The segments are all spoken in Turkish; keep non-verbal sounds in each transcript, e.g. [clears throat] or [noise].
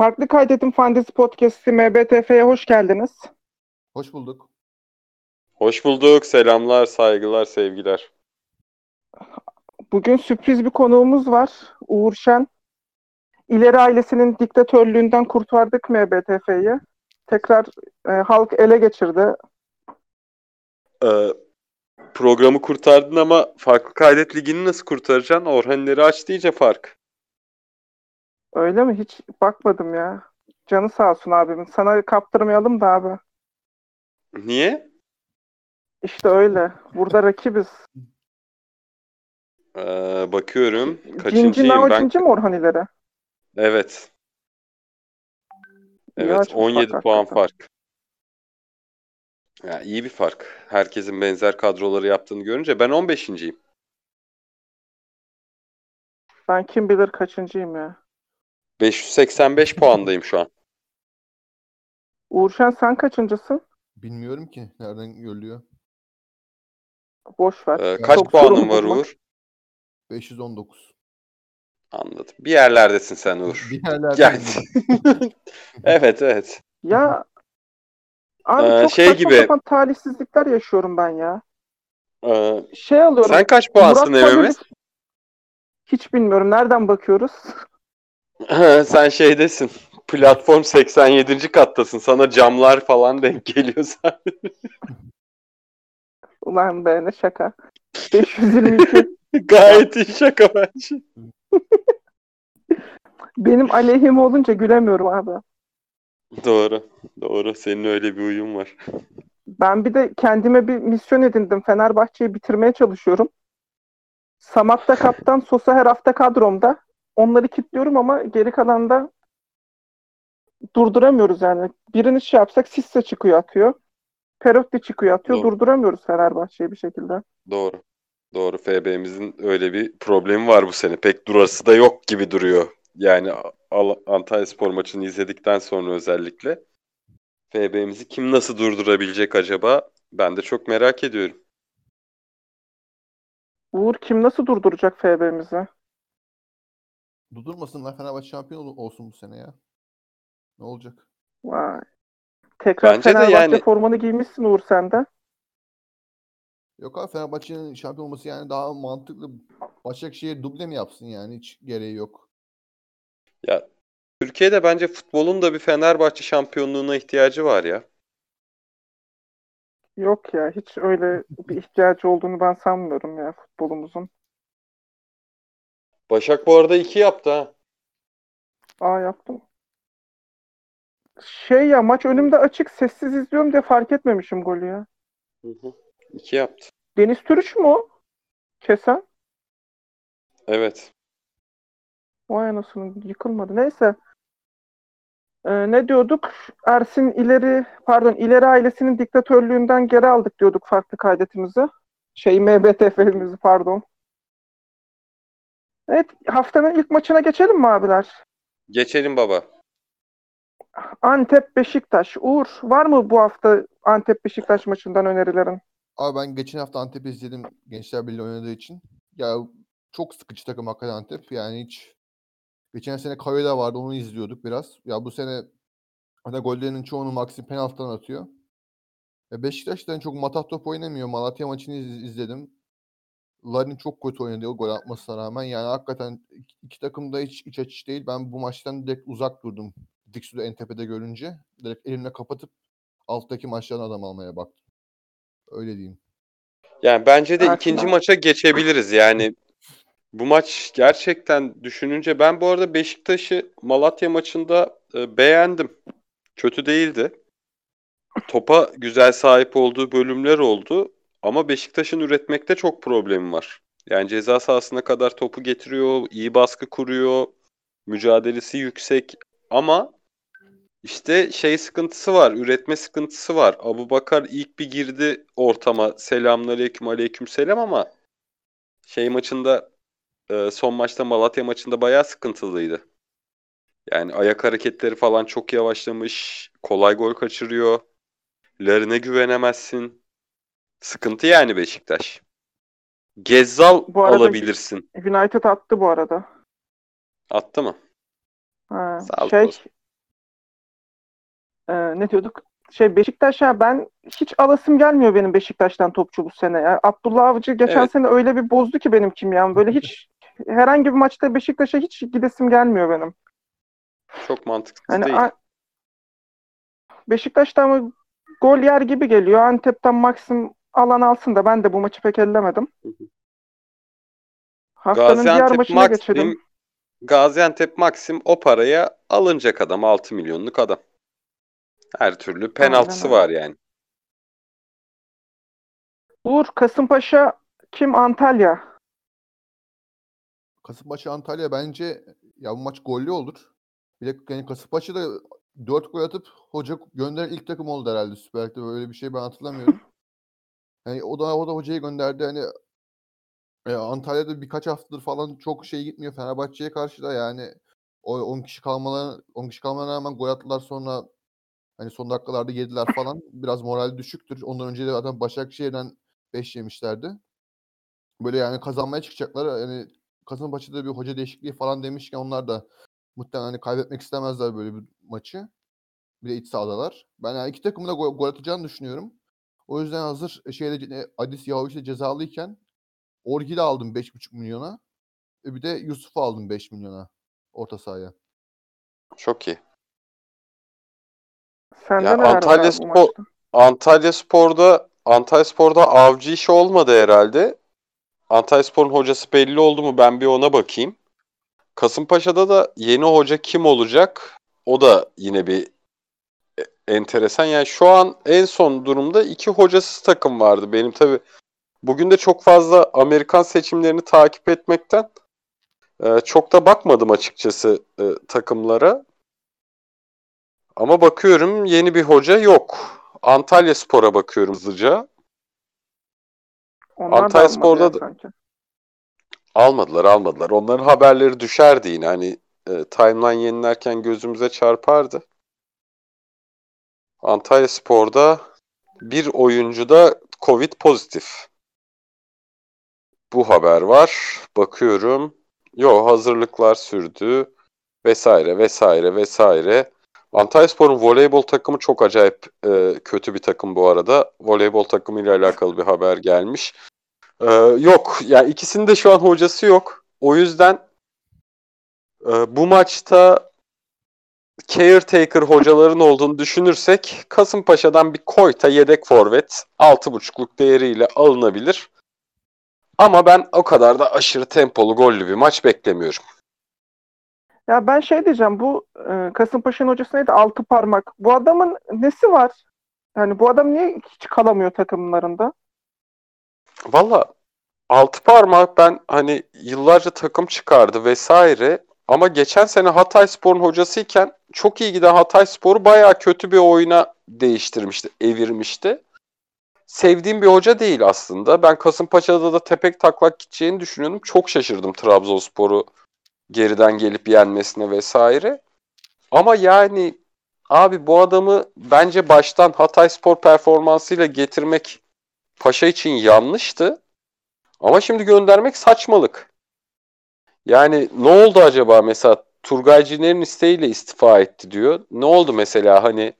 Farklı Kaydetim Fantezi Podcast'i MBTF'ye hoş geldiniz. Hoş bulduk. Hoş bulduk. Selamlar, saygılar, sevgiler. Bugün sürpriz bir konuğumuz var. Uğur Şen. İleri ailesinin diktatörlüğünden kurtardık MBTF'yi. Tekrar e, halk ele geçirdi. Ee, programı kurtardın ama farklı kaydet ligini nasıl kurtaracaksın? Orhanları aç iyice fark. Öyle mi? Hiç bakmadım ya. Canı sağ olsun abimin. Sana kaptırmayalım da abi. Niye? İşte öyle. Burada rakibiz. Ee, bakıyorum. Kaçıncıyım ben? Cinci mi Orhan ileri? Evet. Evet, açmış 17 bak puan hakikaten. fark. Ya iyi bir fark. Herkesin benzer kadroları yaptığını görünce ben 15.yim. Ben kim bilir kaçıncıyım ya. 585 puandayım şu an. Uğur Şen sen kaçıncısın? Bilmiyorum ki nereden görülüyor. Boş ver. Ee, kaç Çok puanın var bulmak. Uğur? 519. Anladım. Bir yerlerdesin sen Uğur. [laughs] Bir Gel. buldum. [laughs] evet evet. Ya abi Ee, çok şey saçma gibi- sapan talihsizlikler yaşıyorum ben ya. Ee, Şey alıyorum. sen kaç puansın Murat? Page'li- Hiç bilmiyorum. Nereden bakıyoruz? [laughs] Sen şeydesin. Platform 87. kattasın. Sana camlar falan denk geliyor zaten. Ulan be ne şaka. 522. [laughs] Gayet iyi şaka bence. [laughs] Benim aleyhim olunca gülemiyorum abi. Doğru. Doğru. Senin öyle bir uyum var. Ben bir de kendime bir misyon edindim. Fenerbahçe'yi bitirmeye çalışıyorum. Samat'ta kaptan, Sosa her hafta kadromda. Onları kilitliyorum ama geri kalanda durduramıyoruz yani. Birini şey yapsak Sisse çıkıyor atıyor. Perotti çıkıyor atıyor. Doğru. Durduramıyoruz Fenerbahçe'yi bir şekilde. Doğru. Doğru. FB'mizin öyle bir problemi var bu sene. Pek durası da yok gibi duruyor. Yani Al- Antalya Spor maçını izledikten sonra özellikle FB'mizi kim nasıl durdurabilecek acaba? Ben de çok merak ediyorum. Uğur kim nasıl durduracak FB'mizi? Durdurmasınlar Fenerbahçe şampiyon ol- olsun bu sene ya. Ne olacak? Vay. Tekrar Bence de Fenerbahçe yani- formanı giymişsin Uğur sen de. Yok abi Fenerbahçe'nin şampiyon olması yani daha mantıklı. Başakşehir duble mi yapsın yani? Hiç gereği yok. Ya Türkiye'de bence futbolun da bir Fenerbahçe şampiyonluğuna ihtiyacı var ya. Yok ya hiç öyle bir ihtiyacı olduğunu ben sanmıyorum ya futbolumuzun. Başak bu arada iki yaptı ha. Aa yaptım. Şey ya maç önümde açık sessiz izliyorum diye fark etmemişim golü ya. Hı hı. İki yaptı. Deniz Türüç mü o? Kesen? Evet. Vay anasını yıkılmadı. Neyse. Ee, ne diyorduk? Ersin ileri pardon ileri ailesinin diktatörlüğünden geri aldık diyorduk farklı kaydetimizi. Şey MBTF'mizi pardon. Evet haftanın ilk maçına geçelim mi abiler? Geçelim baba. Antep Beşiktaş. Uğur var mı bu hafta Antep Beşiktaş maçından önerilerin? Abi ben geçen hafta Antep'i izledim Gençler Birliği oynadığı için. Ya çok sıkıcı takım hakikaten Antep. Yani hiç geçen sene Kayıda vardı onu izliyorduk biraz. Ya bu sene hani gollerinin çoğunu Maxi penaltıdan atıyor. E Beşiktaş'tan çok matah top oynamıyor. Malatya maçını iz- izledim. Larin çok kötü oynadı o gol atmasına rağmen. Yani hakikaten iki, takım da hiç iç açış değil. Ben bu maçtan direkt uzak durdum. Diksu'da en tepede görünce. Direkt elimle kapatıp alttaki maçlardan adam almaya baktım. Öyle diyeyim. Yani bence de ikinci maça geçebiliriz. Yani bu maç gerçekten düşününce ben bu arada Beşiktaş'ı Malatya maçında e, beğendim. Kötü değildi. Topa güzel sahip olduğu bölümler oldu ama Beşiktaş'ın üretmekte çok problemi var. Yani ceza sahasına kadar topu getiriyor, iyi baskı kuruyor, mücadelesi yüksek ama işte şey sıkıntısı var, üretme sıkıntısı var. Abu Bakar ilk bir girdi ortama. Selamünaleyküm, aleykümselam ama şey maçında e, son maçta Malatya maçında bayağı sıkıntılıydı. Yani ayak hareketleri falan çok yavaşlamış. Kolay gol kaçırıyor. Larine güvenemezsin. Sıkıntı yani Beşiktaş. Gezzal Bu arada- alabilirsin. United attı bu arada. Attı mı? Ha, şey olsun. Ee, ne diyorduk? Şey Beşiktaş'a ben hiç alasım gelmiyor benim Beşiktaş'tan topçu bu sene. Yani Abdullah Avcı geçen Evet. sene öyle bir bozdu ki benim kimyam. Böyle hiç [laughs] herhangi bir maçta Beşiktaş'a hiç gidesim gelmiyor benim. Çok mantıksız Yani değil. a- Beşiktaş'ta ama gol yer gibi geliyor. Antep'ten maksim alan alsın da ben de bu maçı pek ellemedim. Hı hı. Haftanın diğer Gaziantep maçına geçelim. Maxim Gaziantep Maxim o paraya alınacak adam 6 milyonluk adam. Her türlü penaltısı var yani. Uğur, Kasımpaşa, kim Antalya? Kasımpaşa Antalya bence ya bu maç gollü olur. Bir de yani Kasımpaşa da 4 gol atıp hoca gönderen ilk takım oldu herhalde Süper Lig'de. Böyle bir şey ben hatırlamıyorum. [laughs] Yani o da o da hocayı gönderdi. Hani e, Antalya'da birkaç haftadır falan çok şey gitmiyor. Fenerbahçe'ye karşı da yani o 10 kişi kalmalarına 10 kişi kalmalarına rağmen gol attılar sonra hani son dakikalarda yediler falan. Biraz moral düşüktür. Ondan önce de zaten Başakşehir'den 5 yemişlerdi. Böyle yani kazanmaya çıkacaklar. Yani Kasımpaşa'da bir hoca değişikliği falan demişken onlar da muhtemelen hani kaybetmek istemezler böyle bir maçı. Bir de iç sahadalar. Ben yani iki takımın da gol, gol atacağını düşünüyorum. O yüzden hazır şeyde e, Adis Yahoviç de cezalıyken Orgil'i aldım 5,5 milyona. E bir de Yusuf'u aldım 5 milyona orta sahaya. Çok iyi. Sende Ya Antalya Spor-? Antalya Spor'da Antalya Spor'da avcı işi olmadı herhalde. Antalya Spor'un hocası belli oldu mu? Ben bir ona bakayım. Kasımpaşa'da da yeni hoca kim olacak? O da yine bir e- enteresan. Yani şu an en son durumda iki hocasız takım vardı. Benim tabii bugün de çok fazla Amerikan seçimlerini takip etmekten e, çok da bakmadım açıkçası e, takımlara. Ama bakıyorum yeni bir hoca yok. Antalya Spor'a bakıyorum hızlıca. Onlar da Antalya almadı Spor'da da- sanki. Almadılar almadılar. Onların haberleri düşerdi yine. Hani e, timeline yenilerken gözümüze çarpardı. Antalya Spor'da bir oyuncu da Covid pozitif. Bu haber var. Bakıyorum. Yo hazırlıklar sürdü. Vesaire vesaire vesaire. Antalyaspor'un voleybol takımı çok acayip e, kötü bir takım bu arada. Voleybol takımıyla alakalı bir haber gelmiş. E, yok. Yani ikisinin de şu an hocası yok. O yüzden e, bu maçta caretaker hocaların olduğunu düşünürsek Kasımpaşa'dan bir Koyta yedek forvet 6.5'luk değeriyle alınabilir. Ama ben o kadar da aşırı tempolu gollü bir maç beklemiyorum. Ya ben şey diyeceğim bu e, Kasımpaşa'nın hocası neydi? Altı parmak. Bu adamın nesi var? Yani bu adam niye hiç kalamıyor takımlarında? Valla altı parmak ben hani yıllarca takım çıkardı vesaire ama geçen sene Hatayspor'un hocasıyken çok iyi giden Hatayspor'u bayağı kötü bir oyuna değiştirmişti, evirmişti. Sevdiğim bir hoca değil aslında. Ben Kasımpaşa'da da tepek taklak gideceğini düşünüyordum. Çok şaşırdım Trabzonspor'u geriden gelip yenmesine vesaire. Ama yani abi bu adamı bence baştan Hatayspor performansıyla getirmek Paşa için yanlıştı. Ama şimdi göndermek saçmalık. Yani ne oldu acaba mesela Turgay Ciner'in isteğiyle istifa etti diyor. Ne oldu mesela hani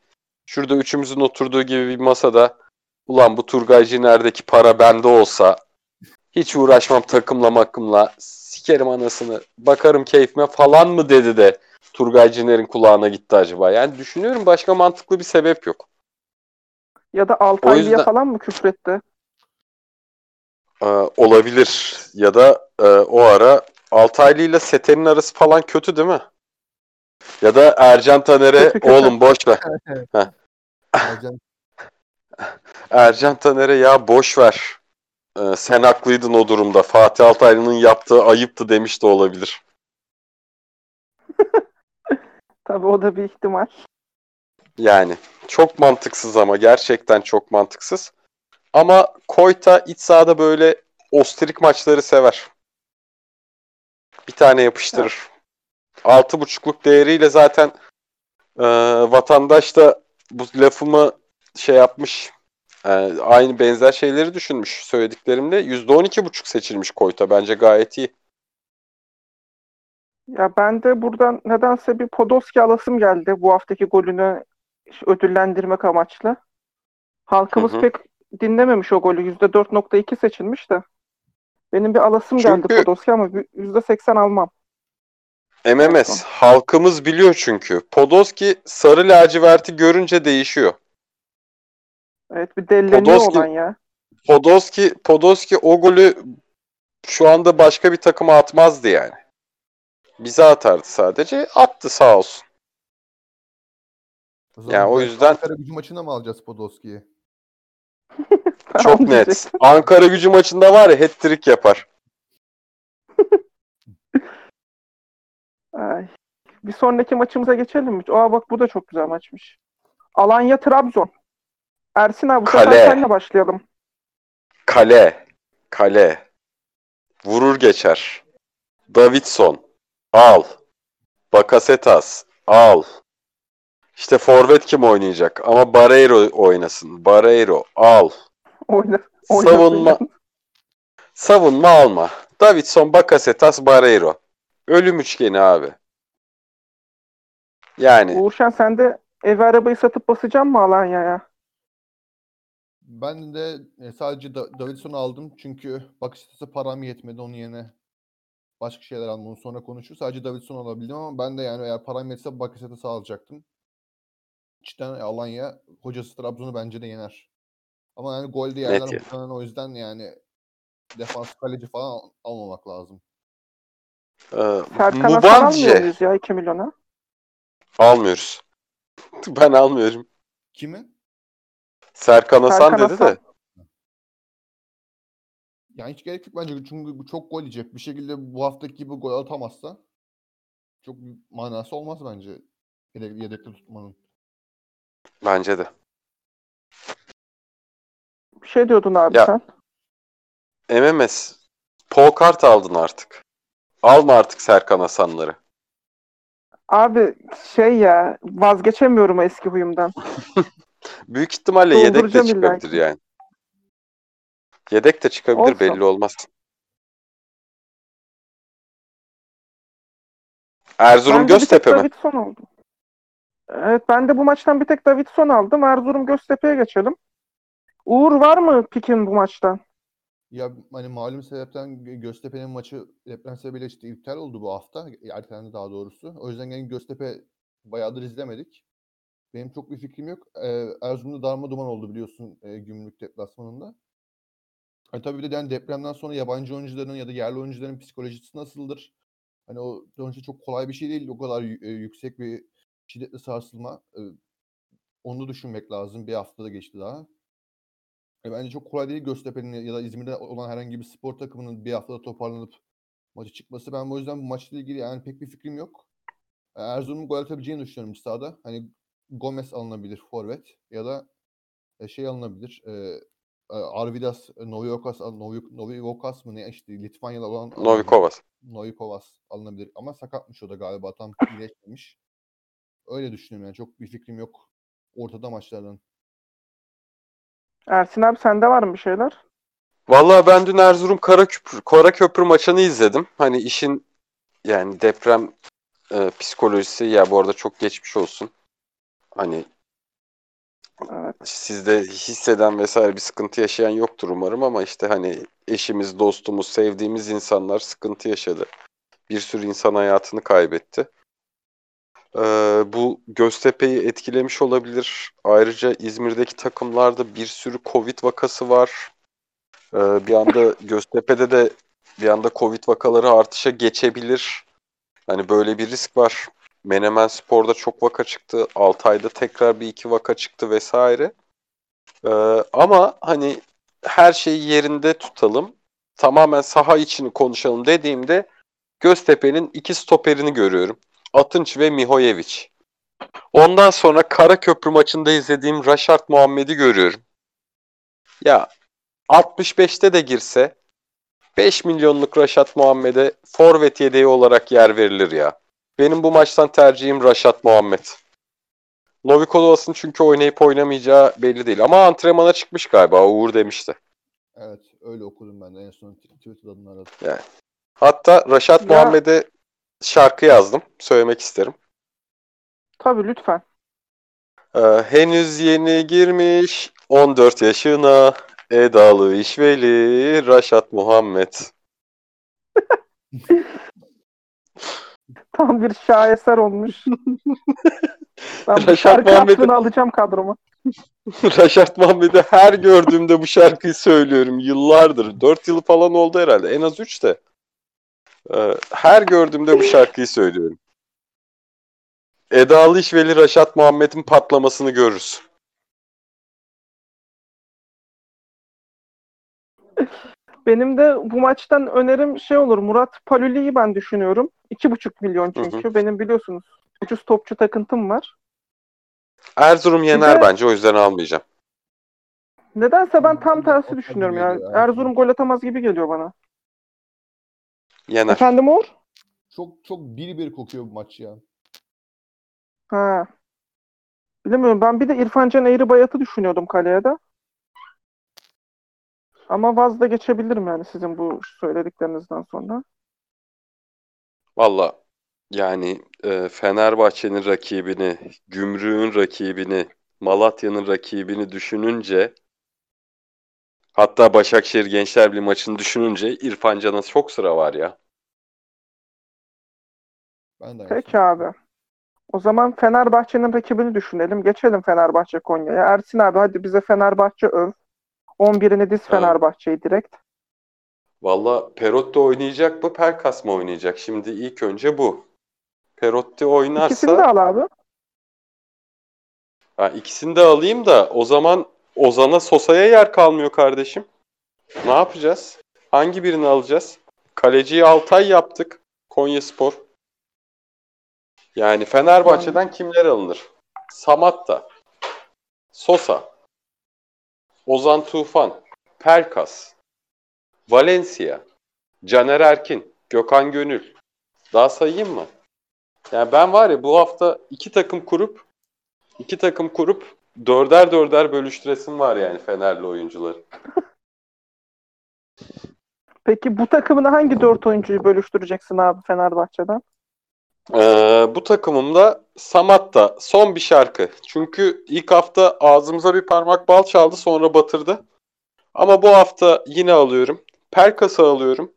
şurada üçümüzün oturduğu gibi bir masada ulan bu Turgay Ciner'deki para bende olsa hiç uğraşmam takımla makımla sikerim anasını bakarım keyfime falan mı dedi de Turgay Ciner'in kulağına gitti acaba. Yani düşünüyorum başka mantıklı bir sebep yok. Ya da Altaylı'ya yüzden- falan mı küfretti? Ee, olabilir. Ya da e, o ara Altaylı ile Seten'in arası falan kötü değil mi? Ya da Ercan Taner'e oğlum boş ver. Ercan [laughs] Ercan Taner'e ya boş ver. Ee, sen haklıydın o durumda. Fatih Altaylı'nın yaptığı ayıptı demiş de olabilir. [laughs] Tabii o da bir ihtimal. Yani çok mantıksız ama gerçekten çok mantıksız. Ama Koyta iç sahada böyle ostirik maçları sever. Bir tane yapıştırır. Altı buçukluk değeriyle zaten e, vatandaş da bu lafımı şey yapmış. e, aynı benzer şeyleri düşünmüş söylediklerimle. Yüzde on iki buçuk seçilmiş Koyta. Bence gayet iyi. Ya ben de buradan nedense bir Podolski alasım geldi bu haftaki golünü ödüllendirmek amaçlı. Halkımız Hı hı. pek dinlememiş o golü. %4.2 seçilmiş de. Benim bir alasım geldi Çünkü- Podolski ama %80 almam. MMS. Halkımız biliyor çünkü. Podolski sarı laciverti görünce değişiyor. Evet bir delleniyor Podolski- olan ya. Podolski, Podolski o golü şu anda başka bir takıma atmazdı yani. Bize atardı sadece. Attı sağ olsun. O Ya o yüzden- Ankara gücü maçına mı alacağız Podolski'yi? [laughs] [laughs] Çok net. Ankara gücü maçında var ya hat-trick yapar. [laughs] Ay. Bir sonraki maçımıza geçelim mi? Aa bak bu da çok güzel maçmış. Alanya Trabzon. Ersin abi bu sefer Kale. senle başlayalım. Kale. Kale. Vurur geçer. Davidson. Al. Bakasetas. Al. İşte forvet kim oynayacak? Ama Barreiro oynasın. Barreiro. Al. Oyna, oynasın Savunma. ya. Savunma alma. Davidson, Bakasetas, Barreiro. Ölüm üçgeni abi. Yani Uğurşen sen de ev arabayı satıp basacak mı Alanya'ya? Ben de e, sadece da- Davidson'u aldım çünkü Bakasetas'a param yetmedi onun yerine başka şeyler aldım. Onu sonra konuşuruz. Sadece Davidson alabildim ama ben de yani eğer param yetse Bakasetas'ı alacaktım. Cidden Alanya hocası Trabzon'u bence de yener. Ama yani gol de yerler yer. muhtemelen o yüzden yani defans kaleci falan al- almamak lazım. e, Serkan Hasan almıyor muyuz ya 2 milyona? almıyoruz. [laughs] Ben almıyorum. Kimi? Serkan Hasan Serkan dedi Hasan. de. Yani hiç gerek yok bence çünkü bu çok gol yiyecek. Bir şekilde bu haftaki gibi gol atamazsa çok manası olmaz bence yedek, yedekte tutmanın. Bence de. Bir şey diyordun abi Ya. sen. MMS. Paul kart aldın artık. Alma artık Serkan Hasanları. Abi şey ya vazgeçemiyorum o eski huyumdan. [laughs] Büyük ihtimalle yedek de çıkabilir yani. Yedek de çıkabilir Olsun. belli olmaz. Erzurum Ben Göztepe mi? Davidson aldım. Evet ben de bu maçtan bir tek Davidson aldım. Erzurum Göztepe'ye geçelim. Uğur var mı pikin bu maçtan? Ya hani malum sebepten Gö- Göztepe'nin maçı deprem sebebiyle işte iptal oldu bu hafta. Ertelendi daha doğrusu. O yüzden yani Göztepe bayağıdır izlemedik. Benim çok bir fikrim yok. Ee, Erzurum'da darma duman oldu biliyorsun e, gümrük deplasmanında. E, tabii bir de yani depremden sonra yabancı oyuncuların ya da yerli oyuncuların psikolojisi nasıldır? Hani o sonuçta çok kolay bir şey değil. O kadar e, yüksek bir şiddetli sarsılma. E, onu düşünmek lazım. Bir hafta da geçti daha. E, bence çok kolay değil Göztepe'nin ya da İzmir'de olan herhangi bir spor takımının bir haftada toparlanıp maçı çıkması. Ben o yüzden bu maçla ilgili yani pek bir fikrim yok. E, Erzurum'un gol atabileceğini düşünüyorum sahada. Hani Gomez alınabilir forvet ya da e, şey alınabilir. E, e, Arvidas Novivokas mı ne işte Litvanya'da olan. Novikovas. Novikovas alınabilir ama sakatmış o da galiba tam iyileşmemiş. Öyle düşünüyorum yani çok bir fikrim yok ortada maçlardan. Ersin abi sende var mı bir şeyler? Vallahi ben dün Erzurum Karaköprü, Karaköprü maçını izledim. Hani işin yani deprem e, psikolojisi ya bu arada çok geçmiş olsun. Hani Evet. sizde hisseden vesaire bir sıkıntı yaşayan yoktur umarım ama işte hani eşimiz, dostumuz, sevdiğimiz insanlar sıkıntı yaşadı. Bir sürü insan hayatını kaybetti. Ee, bu Göztepe'yi etkilemiş olabilir. Ayrıca İzmir'deki takımlarda bir sürü Covid vakası var. Ee, bir anda Göztepe'de de bir anda Covid vakaları artışa geçebilir. Hani böyle bir risk var. Menemen Spor'da çok vaka çıktı. Altay'da tekrar bir iki vaka çıktı vesaire. Ee, ama hani her şeyi yerinde tutalım. Tamamen saha içini konuşalım dediğimde Göztepe'nin iki stoperini görüyorum. Atınç ve Mihoyevic. Ondan sonra Karaköprü maçında izlediğim Raşart Muhammed'i görüyorum. Ya 65'te de girse 5 milyonluk Raşat Muhammed'e forvet yedeği olarak yer verilir ya. Benim bu maçtan tercihim Raşat Muhammed. Novikolovas'ın çünkü oynayıp oynamayacağı belli değil. Ama antrenmana çıkmış galiba. Uğur demişti. Evet öyle okudum ben de en son Twitter'da bunu aradım. Hatta Raşat Ya- Muhammed'e şarkı yazdım. Söylemek isterim. Tabii lütfen. Ee, henüz yeni girmiş 14 yaşına Edalı İşveli Raşat Muhammed. [laughs] Tam bir şaheser olmuş. [laughs] Ben bu Reşat şarkı Muhammed'i- alacağım kadroma. [laughs] Raşat Muhammed'i her gördüğümde bu şarkıyı söylüyorum. Yıllardır. 4 yıl falan oldu herhalde. En az 3 de. Ee, her gördüğümde bu şarkıyı söylüyorum. Edalı İşveli Raşat Muhammed'in patlamasını görürüz. Benim de bu maçtan önerim şey olur. Murat Paluli'yi ben düşünüyorum. 2,5 milyon Hı hı. çünkü. Benim biliyorsunuz ucuz topçu takıntım var. Erzurum yener de- bence o yüzden almayacağım. Nedense ben tam de tersi düşünüyorum tabii ya. geliyor, Erzurum. Erzurum gol atamaz gibi geliyor bana. Yener. Efendim Uğur? Çok çok bir bir kokuyor bu maç ya. Ha. Bilemiyorum. Ben bir de İrfan Can Eğribayat'ı düşünüyordum kaleye de. Ama vaz da geçebilirim yani sizin bu söylediklerinizden sonra. Valla yani e, Fenerbahçe'nin rakibini, Gümrük'ün rakibini, Malatya'nın rakibini düşününce hatta Başakşehir Gençler Birliği maçını düşününce İrfan Can'a çok sıra var ya. Ben de Peki abi. O zaman Fenerbahçe'nin rakibini düşünelim. Geçelim Fenerbahçe Konya'ya. Ersin abi hadi bize Fenerbahçe öv. 11'ini diz Fenerbahçe'yi direkt. Valla Perotti oynayacak mı, Pelkas mı oynayacak? Şimdi ilk önce bu. Perotti oynarsa İkisini de al abi. ha, ikisini de alayım da o zaman Ozan'a Sosa'ya yer kalmıyor kardeşim. Ne yapacağız? Hangi birini alacağız? Kaleciyi Altay yaptık. Konyaspor. Yani Fenerbahçe'den kimler alınır? Samatta, Sosa, Ozan Tufan, Pelkas, Valencia, Caner Erkin, Gökhan Gönül. Daha sayayım mı? Yani ben var ya bu hafta iki takım kurup iki takım kurup dörder dörder bölüştüresim var yani Fenerli oyuncuları. [laughs] Peki bu takımını hangi dört oyuncuyu bölüştüreceksin abi Fenerbahçe'den? Ee, bu takımımda Samatta son bir şarkı. Çünkü ilk hafta ağzımıza bir parmak bal çaldı sonra batırdı. Ama bu hafta yine alıyorum. Pelkas'ı alıyorum.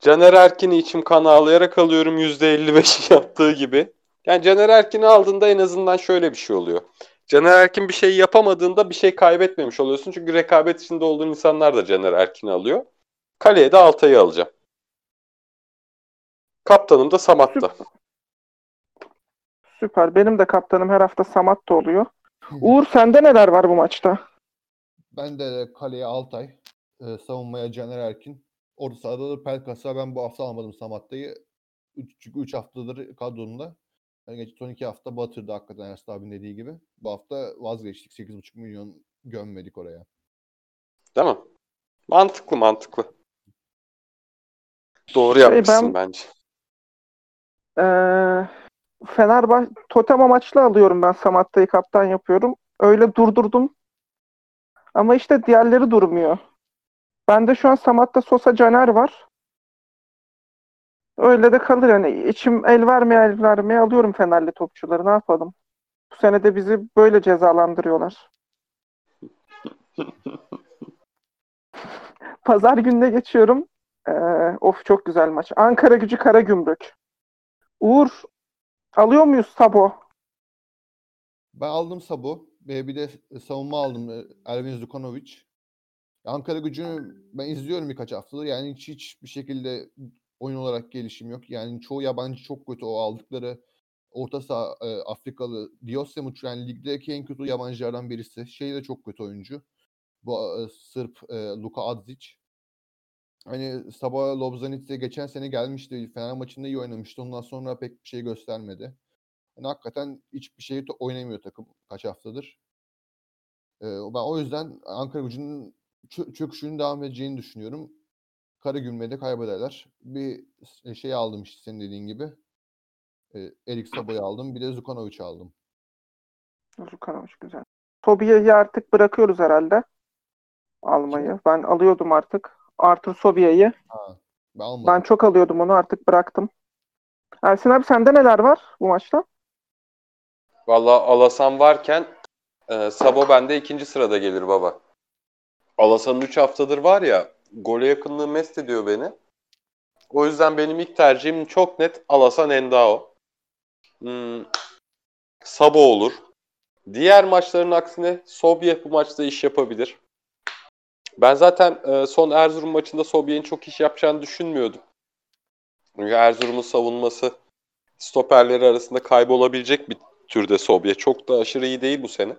Caner Erkin'i içim kan ağlayarak alıyorum %55 yaptığı gibi. Yani Caner Erkin'i aldığında en azından şöyle bir şey oluyor. Caner Erkin bir şey yapamadığında bir şey kaybetmemiş oluyorsun. Çünkü rekabet içinde olduğun insanlar da Caner Erkin'i alıyor. Kaleye de Altay'ı alacağım. Kaptanım da Samat'ta. Süper. Benim de kaptanım her hafta Samat da oluyor. Uğur sende neler var bu maçta? Ben de kaleye Altay, e, savunmaya Caner Erkin. Orta sahada da Pelkas'a ben bu hafta almadım Samatta'yı. Çünkü 3 haftadır kadromda. Yani geçen son 2 hafta batırdı hakikaten Ersin abinin dediği gibi. Bu hafta vazgeçtik. 8,5 milyon gömmedik oraya. Değil mi? Mantıklı mantıklı. Doğru Şey, yapmışsın ben- bence. Ee, Fenerbahçe totem amaçlı alıyorum ben Samatta'yı kaptan yapıyorum. Öyle durdurdum. Ama işte diğerleri durmuyor. Bende şu an Samatta Sosa Caner var. Öyle de kalır yani. İçim el vermeye el vermeye alıyorum Fenerli topçuları. Ne yapalım? Bu sene de bizi böyle cezalandırıyorlar. [laughs] Pazar gününe geçiyorum. Ee, of çok güzel maç. Ankara Gücü Karagümrük. Uğur alıyor muyuz Sabo? Ben aldım Sabo bir de savunma aldım e, Ervin Zukanovic. Ankara gücünü ben izliyorum birkaç haftadır. Yani hiç hiçbir şekilde oyun olarak gelişim yok. Yani çoğu yabancı çok kötü o aldıkları orta saha e, Afrikalı Diosemuc yani ligdeki en kötü yabancılardan birisi. Şey de çok kötü oyuncu. Bu e, Sırp e, Luka Adzic. Hani Sabah Lobzanit'e geçen sene gelmişti. Fener maçında iyi oynamıştı. Ondan sonra pek bir şey göstermedi. Yani hakikaten hiçbir şey oynamıyor takım kaç haftadır. Ee, ben o yüzden Ankara gücünün çö- çöküşünün devam edeceğini düşünüyorum. Karagümrük'te kaybederler. Bir s- şey aldım işte senin dediğin gibi. Ee, Erik Sabo'yu aldım. Bir de Zukanovic'i aldım. Zukanovic güzel. Tobia'yı artık bırakıyoruz herhalde. Almayı. Ben alıyordum artık. Arthur Sobia'yı. Ben almadım. Ben çok alıyordum onu artık bıraktım. Ersin abi sende neler var bu maçta? Vallahi Alasan varken e, Sabo bende ikinci sırada gelir baba. Alasan'ın 3 haftadır var ya gole yakınlığı mest ediyor beni. O yüzden benim ilk tercihim çok net Alasan Endao. Hmm, Sabo olur. Diğer maçların aksine Sobye bu maçta iş yapabilir. Ben zaten e, son Erzurum maçında Sobye'nin çok iş yapacağını düşünmüyordum. Çünkü Erzurum'un savunması stoperleri arasında kaybolabilecek bir türde Sobye. Çok da aşırı iyi değil bu sene.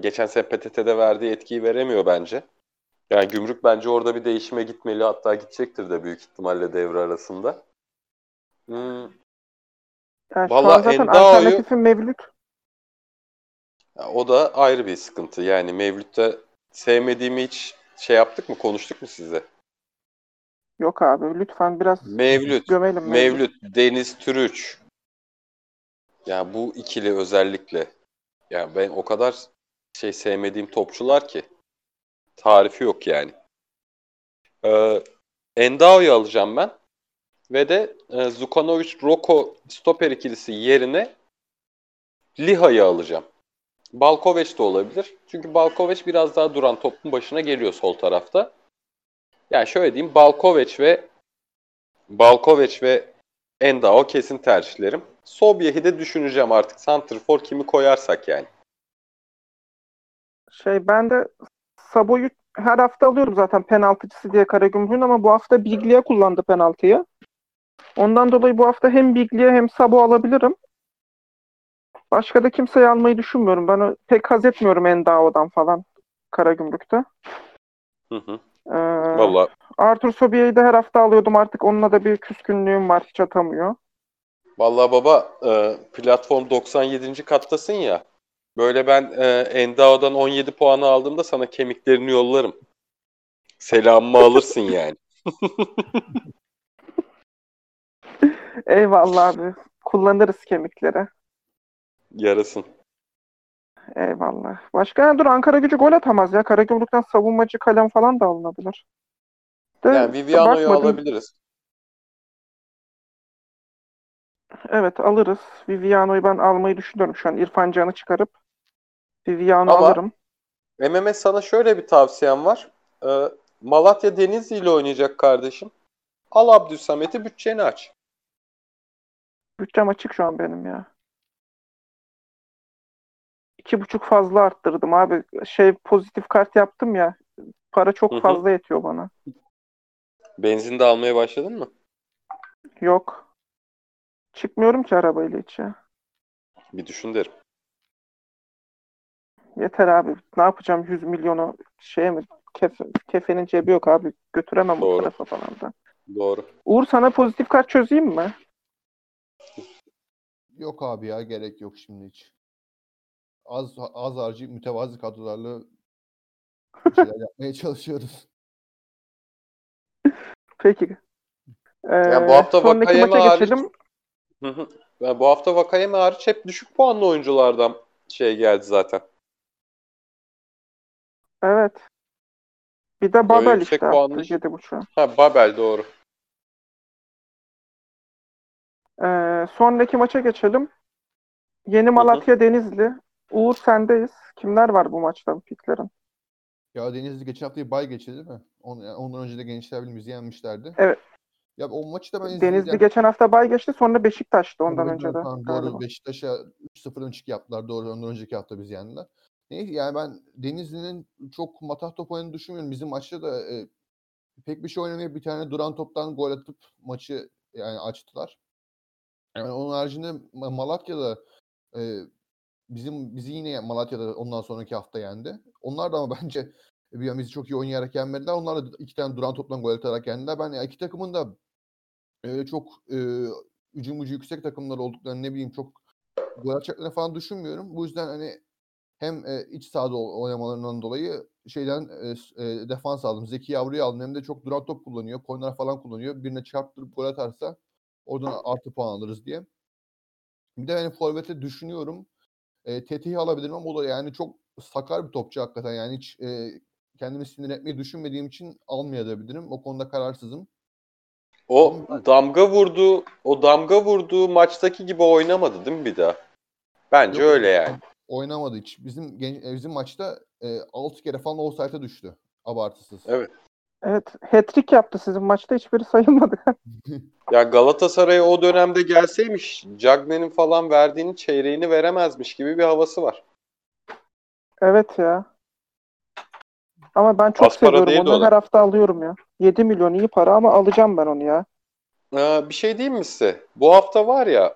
Geçen sene PTT'de verdiği etkiyi veremiyor bence. Yani Gümrük bence orada bir değişime gitmeli. Hatta gidecektir de büyük ihtimalle devre arasında. Hmm, Yani an zaten alternatifi Mevlüt. ya o da ayrı bir sıkıntı. Yani Mevlüt'te sevmediğimi hiç şey yaptık mı, konuştuk mu size? Yok abi lütfen biraz Mevlüt, gömelim. Mevlüt, Deniz Türüç. Ya bu ikili özellikle. Ya ben o kadar şey sevmediğim topçular ki. Tarifi yok yani. Ee, Endao'yu alacağım ben. Ve de e, Zukanovic Roko stoper ikilisi yerine Liha'yı alacağım. Balkoveç de olabilir. Çünkü Balkoveç biraz daha duran topun başına geliyor sol tarafta. Yani şöyle diyeyim Balkoveç ve Balkoveç ve Endao kesin tercihlerim. Sobyeh'i de düşüneceğim artık. Santrfor kimi koyarsak yani. Şey ben de Sabo'yu her hafta alıyorum zaten penaltıcısı diye Karagümrük'ün ama bu hafta Biglia kullandı penaltıyı. Ondan dolayı bu hafta hem Biglia hem Sabo alabilirim. Başka da kimseyi almayı düşünmüyorum. Ben pek haz etmiyorum Endao'dan falan Karagümrük'te. Hı hı. Ee, Valla Arthur Sobier'i de her hafta alıyordum. Artık onunla da bir küskünlüğüm var. Hiç atamıyor. Vallahi baba e, platform 97. kattasın ya. Böyle ben e, Endao'dan 17 puanı aldığımda sana kemiklerini yollarım. Selamımı alırsın yani. [laughs] Eyvallah abi. Kullanırız kemikleri. Yarasın. Eyvallah. Başka dur Ankara gücü gol atamaz ya. Karagümrük'ten savunmacı kalem falan da alınabilir. De, Yani Viviano'yu bakmadım. alabiliriz. Evet alırız. Viviano'yu ben almayı düşünüyorum şu an. İrfan Can'ı çıkarıp Viviano Ama- alırım. MMS sana şöyle bir tavsiyem var. E, Malatya Denizli ile oynayacak kardeşim. Al Abdülsamet'i bütçeni aç. Bütçem açık şu an benim ya. İki buçuk fazla arttırdım abi. Şey pozitif kart yaptım ya. Para çok fazla yetiyor bana. Benzin de almaya başladın mı? Yok. Çıkmıyorum ki arabayla hiç ya. Bir düşün derim. Yeter abi. Ne yapacağım 100 milyonu şey mi? Kefe, kefenin cebi yok abi. Götüremem bu Doğru. tarafa falan da. Doğru. Uğur sana pozitif kart çözeyim mi? Yok abi ya gerek yok şimdi hiç. Az az harcayıp mütevazi kadrolarla şeyler [laughs] yapmaya çalışıyoruz. Peki. Ee, Yani bu hafta sonraki Vakayeme maça hariç- geçelim. Hı hı. Yani bu hafta Vakayeme hariç hep düşük puanlı oyunculardan şey geldi zaten. Evet. Bir de Babel yüksek işte puanlı attı işte. 7.5'a. Ha Babel doğru. Ee, sonraki maça geçelim. Yeni Malatya Denizli. Uğur sendeyiz. Kimler var bu maçta piklerin? Ya Denizli geçen haftayı bay geçti değil mi? On, yani ondan önce de Gençler Birliğimizi yenmişlerdi. Evet. Ya o maçı da ben Denizli izleyeceğim. geçen hafta bay geçti sonra Beşiktaş'tı ondan Doğru, önce de. tamam, galiba. doğru. Beşiktaş'a 3-0 ön çık yaptılar. Doğru. Ondan önceki hafta biz yendiler. Neyse yani ben Denizli'nin çok matah top oynadığını düşünmüyorum. Bizim maçta da e, pek bir şey oynamayıp bir tane duran toptan gol atıp maçı yani açtılar. Yani onun haricinde Ma- Malatya'da e, bizim bizi yine Malatya'da ondan sonraki hafta yendi. Onlar da ama [laughs] bence bir an bizi çok iyi oynayarak yenmediler. Onlar da iki tane duran toptan gol atarak yendiler. Ben ya iki takımın da öyle çok e, hücum gücü yüksek takımlar olduklarını ne bileyim çok gol atacaklarını falan düşünmüyorum. Bu yüzden hani hem e, iç sahada oynamalarından dolayı şeyden e, e, defans aldım. Zeki Yavru'yu aldım. Hem de çok duran top kullanıyor. Korner falan kullanıyor. Birine çarptırıp gol atarsa oradan artı puan alırız diye. Bir de hani forvete düşünüyorum. E, Teti'yi alabilirim ama o da yani çok sakar bir topçu hakikaten. Yani hiç e, kendimi sinir etmeyi düşünmediğim için almayabilirim. O konuda kararsızım. O damga vurduğu, o damga vurduğu maçtaki gibi oynamadı değil mi bir daha? Bence Yok. öyle yani. Oynamadı hiç. Bizim e, bizim maçta e, 6 kere falan offside'e düştü. Abartısız. Evet. Evet. Hat-trick yaptı sizin maçta. Hiçbiri sayılmadı. [laughs] Ya Galatasaray'a o dönemde gelseymiş Cagney'in falan verdiğinin çeyreğini veremezmiş gibi bir havası var. evet ya. Ama ben çok Az para seviyorum onu. o da. Her hafta alıyorum ya. 7 milyon iyi para ama alacağım ben onu ya. Ee, bir şey diyeyim mi size? Bu hafta var ya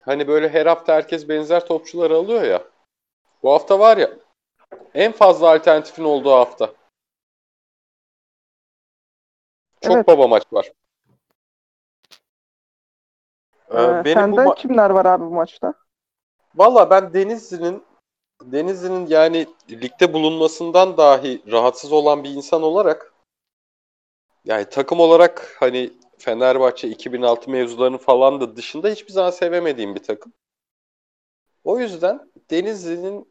hani böyle her hafta herkes benzer topçuları alıyor ya. Bu hafta var ya en fazla alternatifin olduğu hafta. Çok Evet. baba maç var. Ee, Ee, benim bu senden ma- kimler var abi bu maçta? Valla ben Denizli'nin Denizli'nin yani ligde bulunmasından dahi rahatsız olan bir insan olarak yani takım olarak hani Fenerbahçe 2006 mevzularının falan da dışında hiçbir zaman sevemediğim bir takım. O yüzden Denizli'nin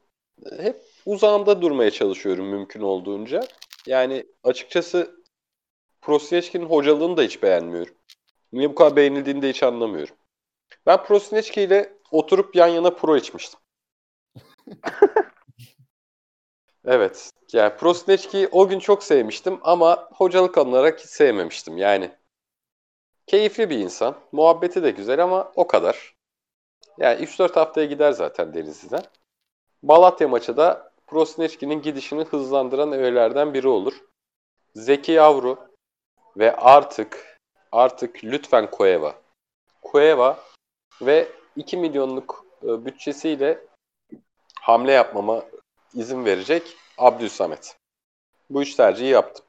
hep uzağımda durmaya çalışıyorum mümkün olduğunca. Yani açıkçası Prosyeçki'nin hocalığını da hiç beğenmiyorum. Niye bu kadar beğenildiğini de hiç anlamıyorum. Ben Prosyeçki ile oturup yan yana pro içmiştim. Evet. Yani Prosneçki'yi o gün çok sevmiştim ama hocalık olarak hiç sevmemiştim. Yani keyifli bir insan. Muhabbeti de güzel ama o kadar. Yani 3-4 haftaya gider zaten Denizli'den. Malatya maçı da Prosneçki'nin gidişini hızlandıran öğelerden biri olur. Zeki Yavru ve artık artık lütfen Cueva. Cueva ve 2 milyonluk e, bütçesiyle hamle yapmama izin verecek Abdülsamet. Bu üç tercihi yaptım.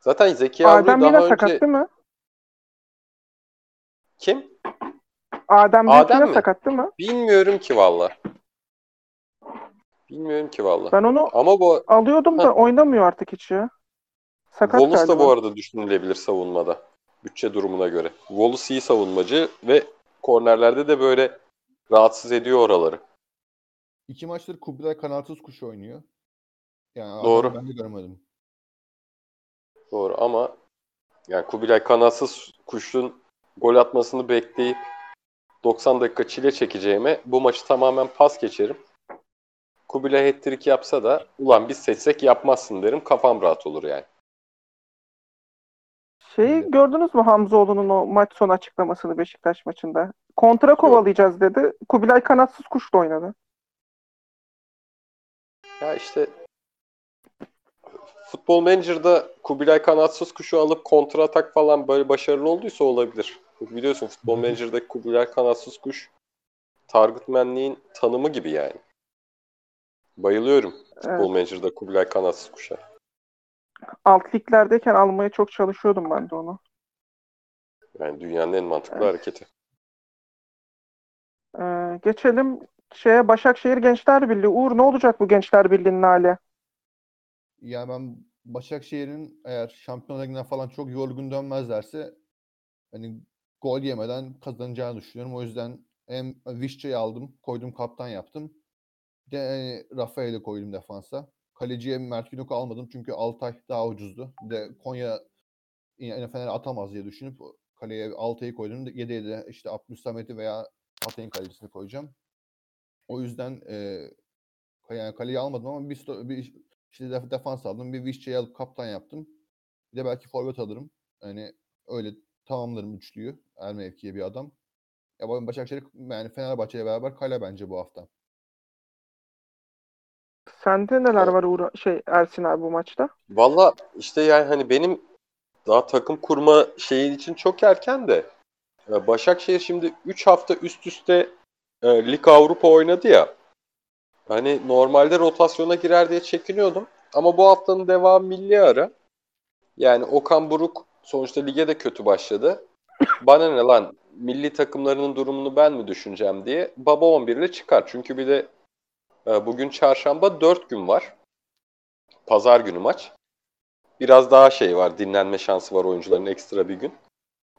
Zaten Zeki Adem daha yine önce... sakat değil mi? Kim? Adem, Adem Adem mi? sakat değil mi? Bilmiyorum ki valla. Bilmiyorum ki valla. Ben onu Ama bu alıyordum da oynamıyor artık hiç ya. Sakat Wallace da bu arada düşünülebilir savunmada. Bütçe durumuna göre. Wallace iyi savunmacı ve kornerlerde de böyle rahatsız ediyor oraları. İki maçtır Kubilay kanatsız kuş oynuyor. Yani Doğru. ben de göremedim. Doğru ama yani Kubilay kanatsız kuşun gol atmasını bekleyip 90 dakika çile çekeceğime bu maçı tamamen pas geçerim. Kubilay hat-trick yapsa da ulan biz seçsek yapmazsın derim. Kafam rahat olur yani. Şeyi gördünüz mü Hamzoğlu'nun o maç sonu açıklamasını Beşiktaş maçında? Kontra kovalayacağız dedi. Kubilay kanatsız kuşla oynadı. Ya işte Futbol Manager'da Kubilay kanatsız kuşu alıp kontra atak falan böyle başarılı olduysa olabilir. Biliyorsun Futbol Manager'daki Kubilay kanatsız kuş target manliğin tanımı gibi yani. Bayılıyorum Futbol Evet. Manager'da Kubilay kanatsız kuşa. Alt liglerdeyken almaya çok çalışıyordum ben de onu. Yani dünyanın en mantıklı Evet. hareketi. Ee, geçelim şeye Başakşehir Gençler Birliği. Uğur ne olacak bu Gençler Birliği'nin hali? Yani ben Başakşehir'in eğer Şampiyonlar falan çok yorgun dönmezlerse hani gol yemeden kazanacağını düşünüyorum. O yüzden hem Vişça'yı aldım, koydum kaptan yaptım. De hani Rafael'i koydum defansa. Kaleciye Mert Günok'u almadım çünkü Altay daha ucuzdu. De Konya yine Fener atamaz diye düşünüp kaleye Altay'ı koydum. 7'ye de işte Abdülsamet'i veya Hatay'ın kalecisini koyacağım. O yüzden eee yani kaleyi almadım ama bir, bir işte def- defans aldım. Bir Vişça'yı alıp kaptan yaptım. Bir de belki forvet alırım. Hani öyle tamamlarım üçlüyü. Her mevkiye bir adam. Ya bu Başakşehir yani Fenerbahçe'yle beraber kale bence bu hafta. Sende neler var Uğur, şey Ersin abi bu maçta? Valla işte yani hani benim daha takım kurma şeyi için çok erken de e, Başakşehir şimdi 3 hafta üst üste e, Lig Avrupa oynadı ya. Hani normalde rotasyona girer diye çekiniyordum. Ama bu haftanın devamı milli ara. Yani Okan Buruk sonuçta lige de kötü başladı. [coughs] Bana ne lan milli takımlarının durumunu ben mi düşüneceğim diye Baba 11 ile çıkar. Çünkü bir de e, bugün çarşamba 4 gün var. Pazar günü maç. Biraz daha şey var, dinlenme şansı var oyuncuların ekstra bir gün.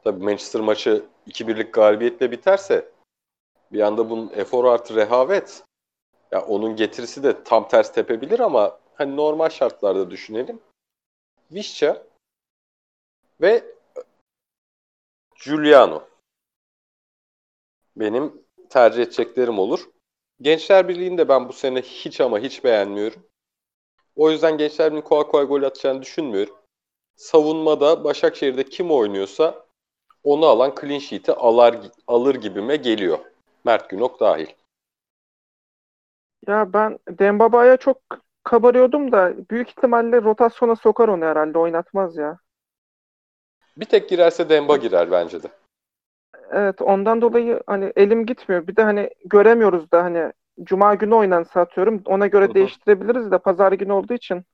Tabii Manchester maçı 2-1'lik galibiyetle biterse bir anda bunun efor artı rehavet ya onun getirisi de tam ters tepebilir ama hani normal şartlarda düşünelim. Vişça ve Giuliano benim tercih edeceklerim olur. Gençler Birliği'ni de ben bu sene hiç ama hiç beğenmiyorum. O yüzden Gençler Birliği'nin kolay kolay gol atacağını düşünmüyorum. Savunmada Başakşehir'de kim oynuyorsa onu alan clean sheet'i alar, alır gibime geliyor. Mert Günok dahil. Ya ben Dembaba'ya çok kabarıyordum da büyük ihtimalle rotasyona sokar onu herhalde oynatmaz ya. Bir tek girerse Demba girer bence de. Evet ondan dolayı hani elim gitmiyor. Bir de hani göremiyoruz da hani Cuma günü oynansa atıyorum. Ona göre Hı hı. değiştirebiliriz de pazar günü olduğu için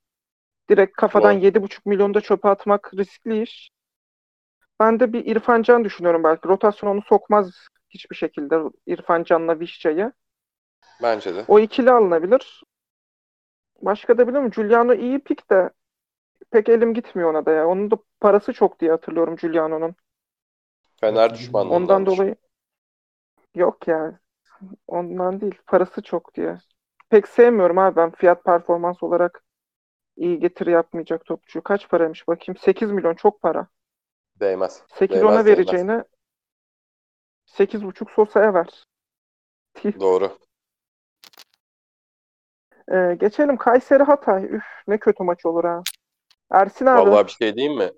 direkt kafadan Doğru. 7,5 milyonda çöpe atmak riskli iş. Ben de bir İrfan Can düşünüyorum belki. Rotasyon onu sokmaz hiçbir şekilde İrfan Can'la Vişça'yı. Bence de. O ikili alınabilir. Başka da biliyor musun? Giuliano iyi pik de pek elim gitmiyor ona da ya. Onun da parası çok diye hatırlıyorum Giuliano'nun. Fener Evet, düşmanlığından. Ondan dolayı yok ya. Ondan değil. Parası çok diye. Pek sevmiyorum abi ben fiyat performans olarak iyi getiri yapmayacak topçuyu. Kaç paraymış bakayım? 8 milyon çok para. Değmez. 8 Değmez, ona değmez. Vereceğine 8,5 Sosa'ya ver. Doğru. Ee, geçelim Kayseri Hatay. Üf ne kötü maç olur ha. Ersin abi. Vallahi bir şey diyeyim mi?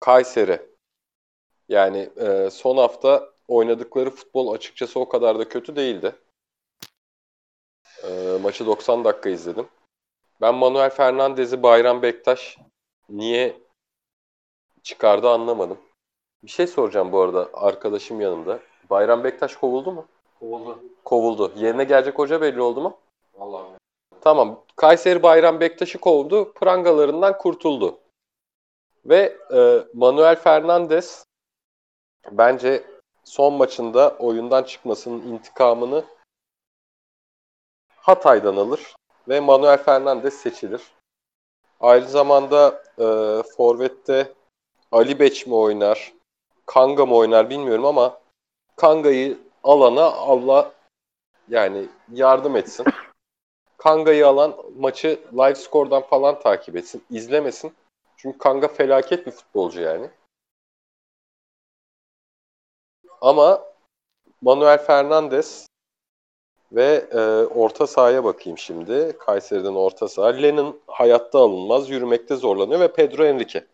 Kayseri. Yani e, son hafta oynadıkları futbol açıkçası o kadar da kötü değildi. E, maçı 90 dakika izledim. Ben Manuel Fernandez'i Bayram Bektaş niye çıkardı anlamadım. Bir şey soracağım bu arada arkadaşım yanımda. Bayram Bektaş kovuldu mu? Kovuldu. Kovuldu. Yerine gelecek hoca belli oldu mu? Vallahi. Tamam. Kayseri Bayram Bektaş'ı kovdu. Prangalarından kurtuldu. Ve e, Manuel Fernandez bence son maçında oyundan çıkmasının intikamını Hatay'dan alır ve Manuel Fernandez seçilir. Aynı zamanda e, Forvet'te Ali Beç mi oynar, Kanga mı oynar bilmiyorum ama Kanga'yı alana Allah yani yardım etsin. Kanga'yı alan maçı live score'dan falan takip etsin, izlemesin. Çünkü Kanga felaket bir futbolcu yani. Ama Manuel Fernandez ve e, orta sahaya bakayım şimdi. Kayseri'den orta saha. Lennon hayatta alınmaz, yürümekte zorlanıyor ve Pedro Henrique.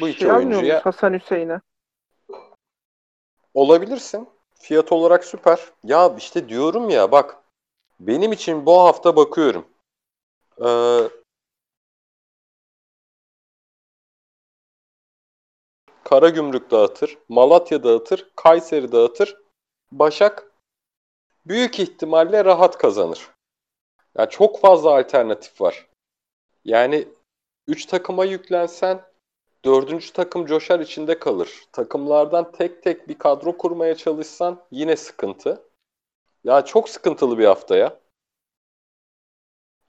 Bu iki şey oyuncuya- Hasan Hüseyin'e? Olabilirsin. Fiyat olarak süper. Ya işte diyorum ya bak benim için bu hafta bakıyorum. Ee, Karagümrük dağıtır, Malatya dağıtır, Kayseri dağıtır. Başak büyük ihtimalle rahat kazanır. Ya çok fazla alternatif var. Yani 3 takıma yüklensen dördüncü takım coşar içinde kalır. Takımlardan tek tek bir kadro kurmaya çalışsan yine sıkıntı. Ya çok sıkıntılı bir hafta ya.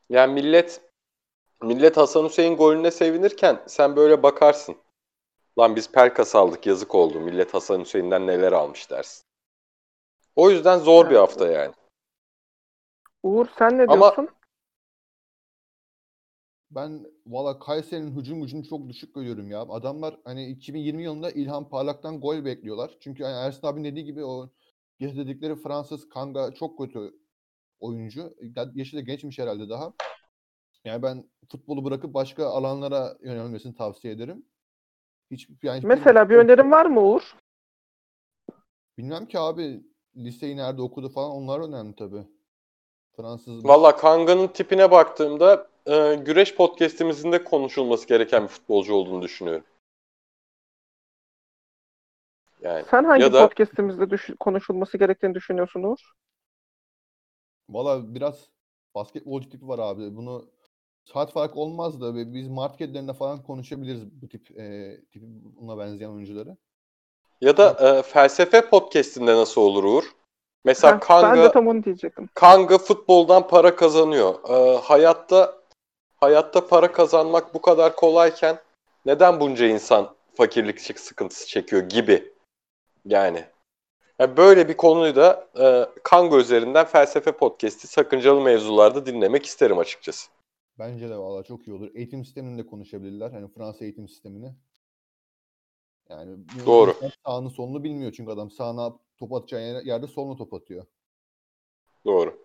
Yani millet millet Hasan Hüseyin golüne sevinirken sen böyle bakarsın. Lan biz Pelkas aldık yazık oldu. Millet Hasan Hüseyin'den neler almış dersin. O yüzden zor bir hafta yani. Uğur sen ne Ama- diyorsun? Ben valla Kayseri'nin hücum gücünü çok düşük görüyorum ya. Adamlar hani 2020 yılında İlhan Parlak'tan gol bekliyorlar. Çünkü yani Ersin abi dediği gibi o getirdikleri Fransız Kanga çok kötü oyuncu. Ya- Yaşı da gençmiş herhalde daha. Yani ben futbolu bırakıp başka alanlara yönelmesini tavsiye ederim. Hiç yani hiçbir- Mesela bir önerin var mı Uğur? Bilmem ki abi liseyi nerede okudu falan onlar önemli tabii. Fransız Valla Kanga'nın tipine baktığımda e, güreş podcastimizin de konuşulması gereken bir futbolcu olduğunu düşünüyorum. Yani Sen hangi ya da podcast'imizde düş- konuşulması gerektiğini düşünüyorsun Uğur? Valla biraz basketbolcu tipi var abi. Bunu saat farkı olmaz da biz marketlerinde falan konuşabiliriz bu tip e, tipi buna benzeyen oyuncuları. ya da e, felsefe podcastinde nasıl olur Uğur? Mesela Heh, Kanga ben de tam onu diyecektim. Kanga futboldan para kazanıyor. E, hayatta hayatta para kazanmak bu kadar kolayken neden bunca insan fakirlik sıkıntısı çekiyor gibi. Yani Yani böyle bir konuyu da e, Kanga üzerinden felsefe podcast'i sakıncalı mevzularda dinlemek isterim açıkçası. Bence de valla çok iyi olur. Eğitim sistemini de konuşabilirler. Hani Fransa eğitim sistemini. Yani Doğru. Sağını solunu bilmiyor çünkü adam sağına top atacağı yer- yerde soluna top atıyor. Doğru.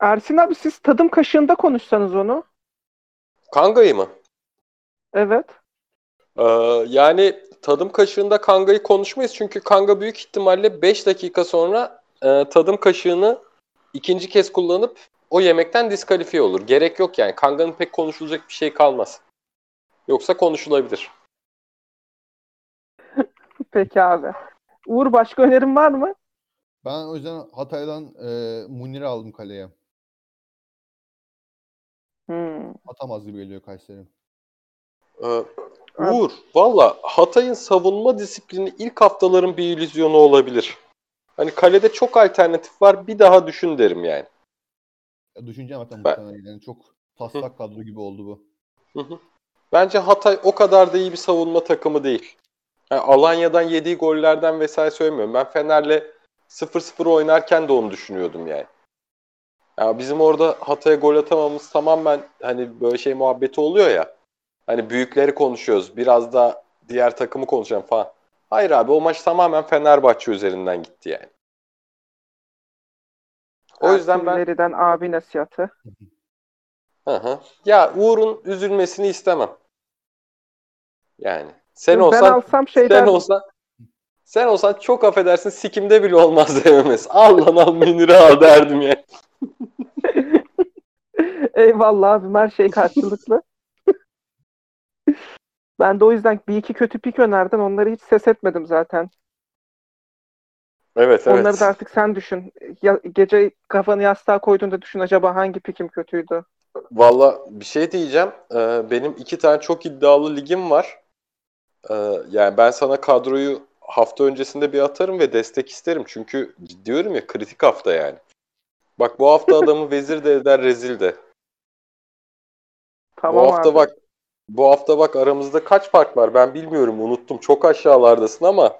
Ersin abi siz tadım kaşığında konuşsanız onu. Kanga'yı mı? Evet. Ee, yani tadım kaşığında Kanga'yı konuşmayız. Çünkü Kanga büyük ihtimalle 5 dakika sonra e, tadım kaşığını ikinci kez kullanıp o yemekten diskalifiye olur. Gerek yok yani. Kanga'nın pek konuşulacak bir şey kalmaz. Yoksa konuşulabilir. [laughs] Peki abi. Uğur başka önerin var mı? Ben o yüzden Hatay'dan e, Munir'i aldım kaleye. Hmm. Atamaz gibi geliyor Kayseri. Ee, Uğur, valla Hatay'ın savunma disiplini ilk haftaların bir illüzyonu olabilir. Hani kalede çok alternatif var. Bir daha düşün derim yani. Ya düşüneceğim zaten Ben-. Yani çok taslak kadro gibi oldu bu. Hı hı. Bence Hatay o kadar da iyi bir savunma takımı değil. Yani Alanya'dan yediği gollerden vesaire söylemiyorum. Ben Fener'le 0-0 oynarken de onu düşünüyordum yani. Ya bizim orada Hatay'a gol atamamız tamamen hani böyle şey muhabbeti oluyor ya. Hani büyükleri konuşuyoruz. Biraz da diğer takımı konuşacağım falan. Hayır abi o maç tamamen Fenerbahçe üzerinden gitti yani. O yüzden ben Ersin'lerden abi nasihatı. Hı hı. Ya Uğur'un üzülmesini istemem. Yani sen ben olsan alsam şey sen olsan sen olsan çok affedersin sikimde bile olmaz [laughs] dememez. Al lan al Münir'i al derdim ya. [laughs] Eyvallah abim her şey karşılıklı. [laughs] ben de o yüzden bir iki kötü pik önerdim. Onları hiç ses etmedim zaten. Evet evet. Onları da artık sen düşün. Ya, gece kafanı yastığa koyduğunda düşün acaba hangi pikim kötüydü? Valla bir şey diyeceğim. Ee, benim iki tane çok iddialı ligim var. Ee, yani ben sana kadroyu hafta öncesinde bir atarım ve destek isterim. Çünkü diyorum ya kritik hafta yani. Bak bu hafta [laughs] adamı vezir de eder rezil de. Tamam bu hafta abi. bak bu hafta bak aramızda kaç fark var ben bilmiyorum unuttum. Çok aşağılardasın ama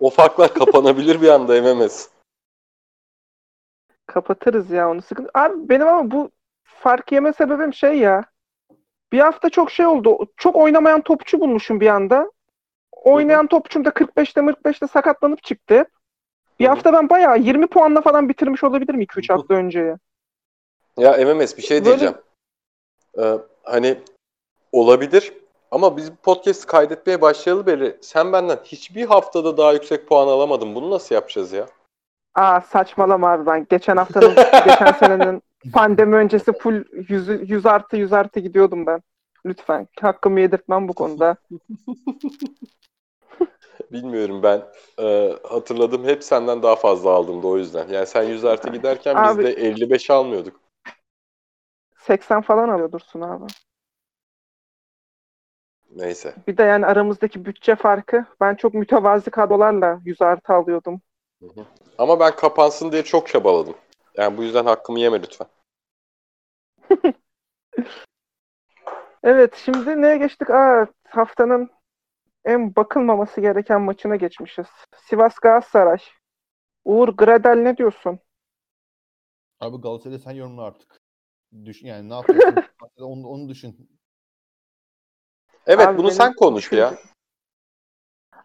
o farklar [laughs] kapanabilir bir anda MMS. Kapatırız ya onu sıkıntı. Abi benim ama bu fark yeme sebebim şey ya. Bir hafta çok şey oldu. Çok oynamayan topçu bulmuşum bir anda. Oynayan topçum da 45'te 45'te sakatlanıp çıktı. Bir hafta ben bayağı 20 puanla falan bitirmiş olabilirim 2-3 hafta önceye. Ya MMS bir şey Böyle- diyeceğim. Ee, hani olabilir ama biz bu podcast'ı kaydetmeye başlayalı beri sen benden hiçbir haftada daha yüksek puan alamadın. Bunu nasıl yapacağız ya? Aa saçmalama abi ben geçen haftanın [laughs] geçen senenin pandemi öncesi full 100, 100 artı 100 artı gidiyordum ben. Lütfen hakkımı yedirtmem bu konuda. [laughs] Bilmiyorum ben e, hatırladım hep senden daha fazla aldım da o yüzden. Yani sen 100 artı giderken Abi- biz de 55 almıyorduk. 80 falan alıyordursun abi. Neyse. Bir de yani aramızdaki bütçe farkı ben çok mütevazi kadrolarla 100 artı alıyordum. Hı hı. Ama ben kapansın diye çok çabaladım. Yani bu yüzden hakkımı yeme lütfen. [laughs] Evet şimdi neye geçtik? Aa, haftanın en bakılmaması gereken maçına geçmişiz. Sivas Galatasaray. Uğur Gradel ne diyorsun? Abi Galatasaray'ı sen yorumla artık. Düşün yani ne yapıyorsun? [laughs] onu, onu düşün. Evet Abi bunu benim sen konuş ya.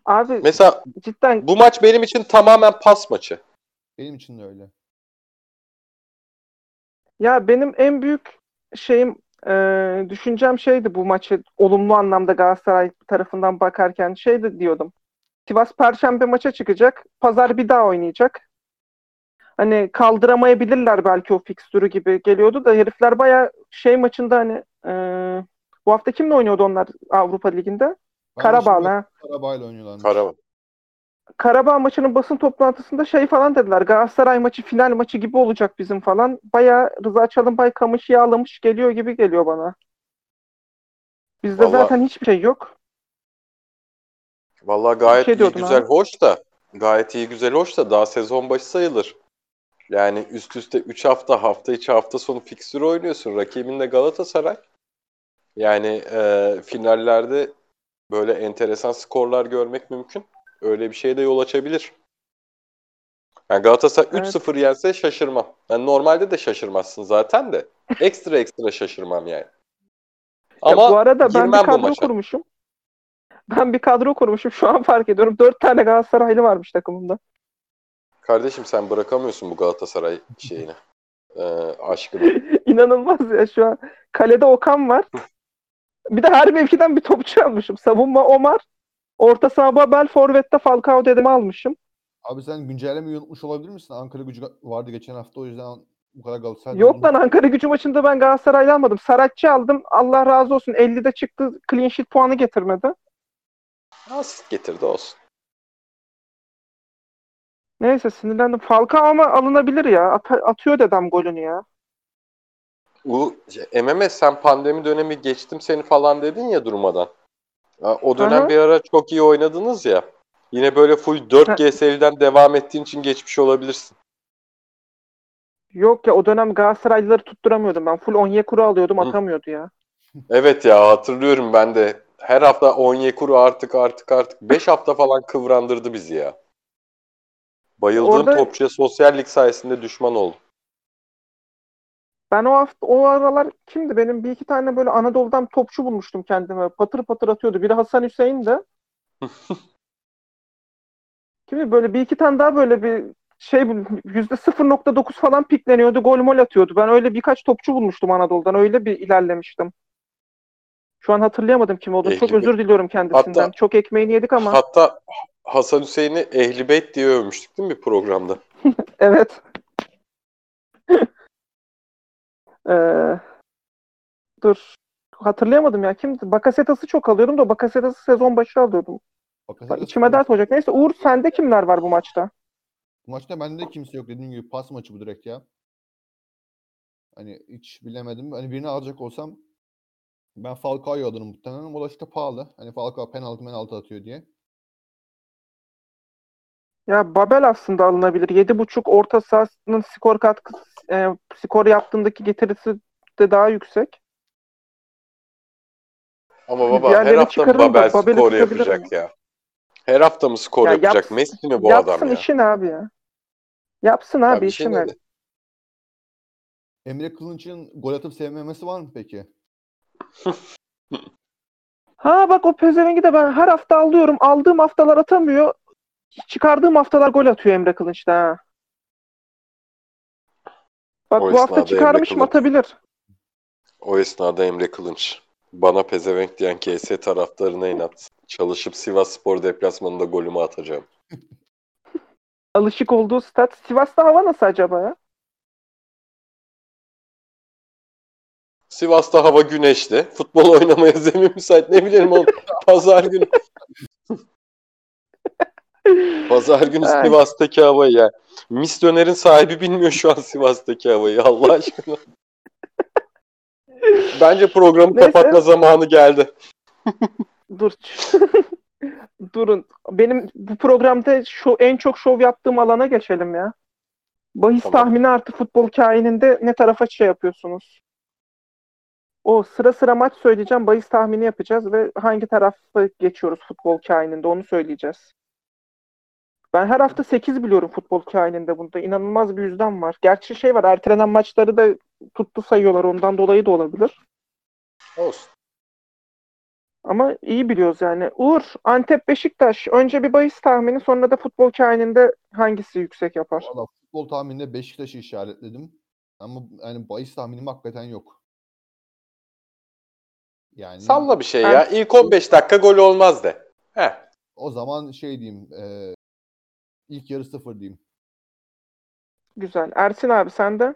Abi Mesela cidden bu maç benim için tamamen pas maçı. Benim için de öyle. Ya benim en büyük şeyim e, düşüncem şeydi bu maçı olumlu anlamda Galatasaray tarafından bakarken şeydi diyordum. Sivas Perşembe maça çıkacak. Pazar bir daha oynayacak. Hani kaldıramayabilirler belki o fikstürü gibi geliyordu da herifler baya şey maçında hani e, bu hafta kimle oynuyordu onlar Avrupa Ligi'nde? Karabağ'la. Karabağ'la oynuyorlarmış. Karama. Karabağ maçının basın toplantısında şey falan dediler. Galatasaray maçı final maçı gibi olacak bizim falan. Baya Rıza Çalınbay kamışı yağlamış geliyor gibi geliyor bana. Bizde Vallahi- zaten hiçbir şey yok. Vallahi gayet şey iyi güzel abi. hoş da gayet iyi güzel hoş da daha sezon başı sayılır. Yani üst üste 3 hafta hafta içi hafta sonu fikstürü oynuyorsun. Rakibin de Galatasaray. Yani e, finallerde böyle enteresan skorlar görmek mümkün. Öyle bir şeye de yol açabilir. Yani Galatasaray Evet. 3-0 yense şaşırmam. Yani normalde de şaşırmazsın zaten de. Ekstra ekstra şaşırmam yani. Ama ya bu arada ben bir kadro kurmuşum. Ben bir kadro kurmuşum. Şu an fark ediyorum. Dört tane Galatasaraylı varmış takımımda. Kardeşim sen bırakamıyorsun bu Galatasaray şeyini. Ee, aşkını. [laughs] İnanılmaz ya şu an. Kalede Okan var. [laughs] Bir de her mevkiden bir topçu almışım. Savunma Omar. Orta saha Babel. Forvet'te Falcao dedemi almışım. Abi sen güncellemeyi unutmuş olabilir misin? Ankara gücü vardı geçen hafta o yüzden bu kadar Galatasaray. Yok lan Ankara gücü maçında ben Galatasaray'la almadım. Saratçı aldım. Allah razı olsun. 50'de çıktı. Clean sheet puanı getirmedi. Asit getirdi olsun. Neyse sinirlendim. Falcao ama alınabilir ya. At- atıyor dedem golünü ya. Bu MMS sen pandemi dönemi geçtim seni falan dedin ya durmadan. O dönem Aha. bir ara çok iyi oynadınız ya. Yine böyle full 4G seriden devam ettiğin için geçmiş olabilirsin. Yok ya o dönem Galatasaraylıları tutturamıyordum ben. Full Onyekuru alıyordum atamıyordu ya. Evet ya hatırlıyorum ben de. Her hafta Onyekuru artık artık artık 5 hafta falan kıvrandırdı bizi ya. Bayıldığım Orada- topçuya sosyal lig sayesinde düşman oldum. Ben o hafta o aralar kimdi? Benim bir iki tane böyle Anadolu'dan topçu bulmuştum kendime. Patır patır atıyordu. Biri Hasan Hüseyin de. [laughs] Kimi böyle bir iki tane daha böyle bir şey yüzde 0.9 falan pikleniyordu. Gol mol atıyordu. Ben öyle birkaç topçu bulmuştum Anadolu'dan. Öyle bir ilerlemiştim. Şu an hatırlayamadım kim olduğunu. Çok Ehli özür diliyorum kendisinden. Hatta- Çok ekmeğini yedik ama. Hatta Hasan Hüseyin'i Ehli Beyt diye övmüştük değil mi bir programda? [laughs] Evet. Ee, dur. Hatırlayamadım ya. Kimdi? Bakasetas'ı çok alıyordum da Bakasetas'ı sezon başı alıyordum. Bak, içime dert olacak. Neyse Uğur sende kimler var bu maçta? Bu maçta bende kimse yok dediğim gibi pas maçı bu direkt ya. Hani hiç bilemedim. Hani birini alacak olsam ben Falcao'yu alırım muhtemelen o da işte pahalı. Hani Falcao penaltı penaltı atıyor diye. Ya Babel aslında alınabilir. 7.5 orta sahasının skor katkısı e, skor yaptığındaki getirisi de daha yüksek. Ama baba her hafta mı da Babel Babel'i skor yapacak ya? Her hafta mı skor Ya yapacak? yaps- Messi mi bu Yapsın adam ya? işini abi ya. Yapsın abi Ya bir şey işini. dedi. Emre Kılınç'ın gol atıp sevmemesi var mı peki? [laughs] Ha bak o pezevengi de ben her hafta alıyorum. Aldığım haftalar atamıyor. Çıkardığım haftalar gol atıyor Emre Kılınç'ta ha. Bak O bu hafta Emre Kılınç. atabilir. O esnada Emre Kılınç. Bana pezevenk diyen KS taraftarına inat. Çalışıp Sivas Spor deplasmanında golümü atacağım. [laughs] Alışık olduğu stat. Sivas'ta hava nasıl acaba ya? Sivas'ta hava güneşli. Futbol oynamaya [laughs] zemin müsait. Ne bileyim oğlum. Pazar günü. Pazar günü Ay. Sivas'taki havayı ya. Mis Döner'in sahibi bilmiyor şu an Sivas'taki havayı. Allah aşkına. Bence programı Neyse. kapatma zamanı geldi. Dur. [laughs] Durun. Benim bu programda şu en çok şov yaptığım alana geçelim ya. Bahis Tamam. tahmini artı futbol kaininde ne tarafa şey yapıyorsunuz? O sıra sıra maç söyleyeceğim. Bahis tahmini yapacağız ve hangi tarafa geçiyoruz futbol kaininde onu söyleyeceğiz. Ben her hafta 8 biliyorum futbol kaininde bunda. İnanılmaz bir yüzden var. Gerçi şey var ertelenen maçları da tuttu sayıyorlar. Ondan dolayı da olabilir. Olsun. Ama iyi biliyoruz yani. Uğur, Antep, Beşiktaş. Önce bir bahis tahmini sonra da futbol kaininde hangisi yüksek yapar? Valla futbol tahmininde Beşiktaş'ı işaretledim. Ama yani bahis tahminim hakikaten yok. Yani Salla bir şey Ben- ya. İlk 15 dakika gol olmaz de. Heh. o zaman şey diyeyim. E, ilk yarı sıfır diyeyim. Güzel. Ersin abi sende?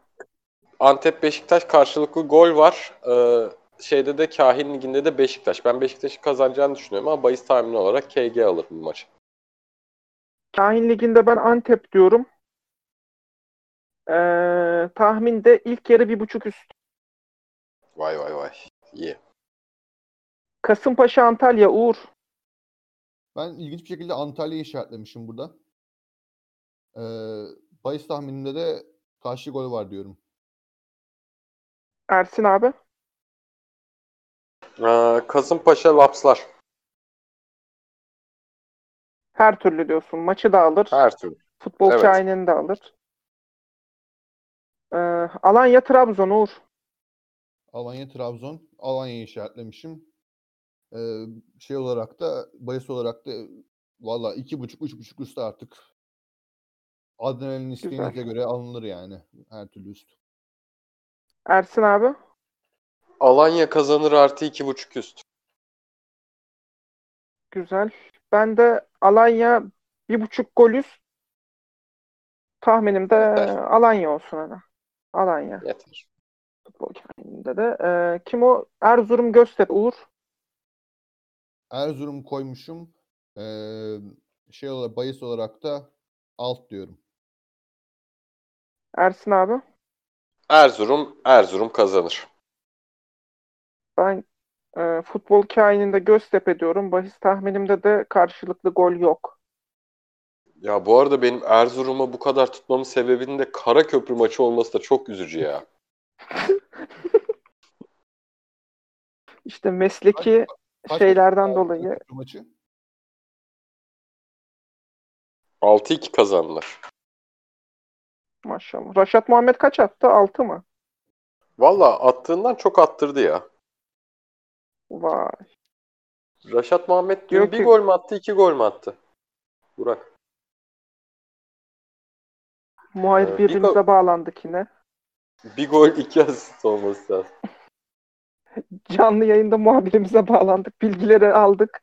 Antep Beşiktaş karşılıklı gol var. Ee, şeyde de Kahin Ligi'nde de Beşiktaş. Ben Beşiktaş'ın kazanacağını düşünüyorum ama bahis tahmini olarak KG alır bu maçı. Kahin Ligi'nde ben Antep diyorum. Ee, tahminde ilk yarı bir buçuk üst. Vay vay vay. İyi. Kasımpaşa, Antalya, Uğur. Ben ilginç bir şekilde Antalya'yı işaretlemişim burada. E, bahis tahminimde de karşı gol var diyorum. Ersin abi. Ee, Kasımpaşa Lapslar. Her türlü diyorsun. Maçı da alır. Her türlü. Futbol Evet. kainini de alır. Ee, Alanya, Trabzon, Uğur. Alanya Trabzon. Alanya'yı işaretlemişim. Ee, şey olarak da bahis olarak da valla iki buçuk üç buçuk üstü artık Adrenalin isteğinize göre alınır yani. Her türlü üst. Ersin abi. Alanya kazanır artı iki buçuk üst. Güzel. Ben de Alanya bir buçuk gol üst. Tahminim de Yeter. Alanya olsun hani. Alanya. Yeter. Futbol kendinde de. Ee, kim o? Erzurum Göztepe. Uğur. Erzurum koymuşum. Ee, şey olarak bahis olarak da alt diyorum. Ersin abi. Erzurum, Erzurum kazanır. Ben e, futbol kaininde Göztepe diyorum. Bahis tahminimde de karşılıklı gol yok. Ya bu arada benim Erzurum'a bu kadar tutmamın sebebinin de Karaköprü maçı olması da çok üzücü ya. [laughs] İşte mesleki Kaç şeylerden kaç dolayı maçı? 6-2 kazandılar. Maşallah. Raşat Muhammed kaç attı? 6 mı? Valla attığından çok attırdı ya. Vay. Raşat Muhammed dün Diyor bir ki- gol mü attı, iki gol mü attı? Burak. Muayir Ee, birbirimize o- bağlandık yine. Bir gol, [laughs] iki asist olması lazım. Canlı yayında muhabirimize bağlandık. Bilgileri aldık.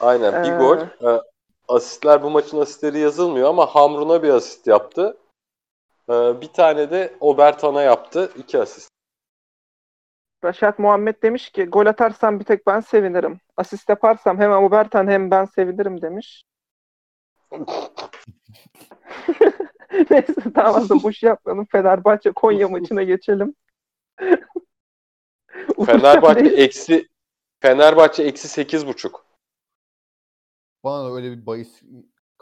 Aynen bir Ee, gol. Asistler bu maçın asistleri yazılmıyor ama Hamrun'a bir asist yaptı. Ee, bir tane de Obertan'a yaptı. iki asist. Raşat Muhammed demiş ki gol atarsam bir tek ben sevinirim. Asist yaparsam hem Obertan hem ben sevinirim demiş. [laughs] Neyse tamam da boş yapmayalım. Fenerbahçe Konya maçına geçelim. Fenerbahçe [laughs] eksi Fenerbahçe eksi sekiz buçuk. Bana da öyle bir bahis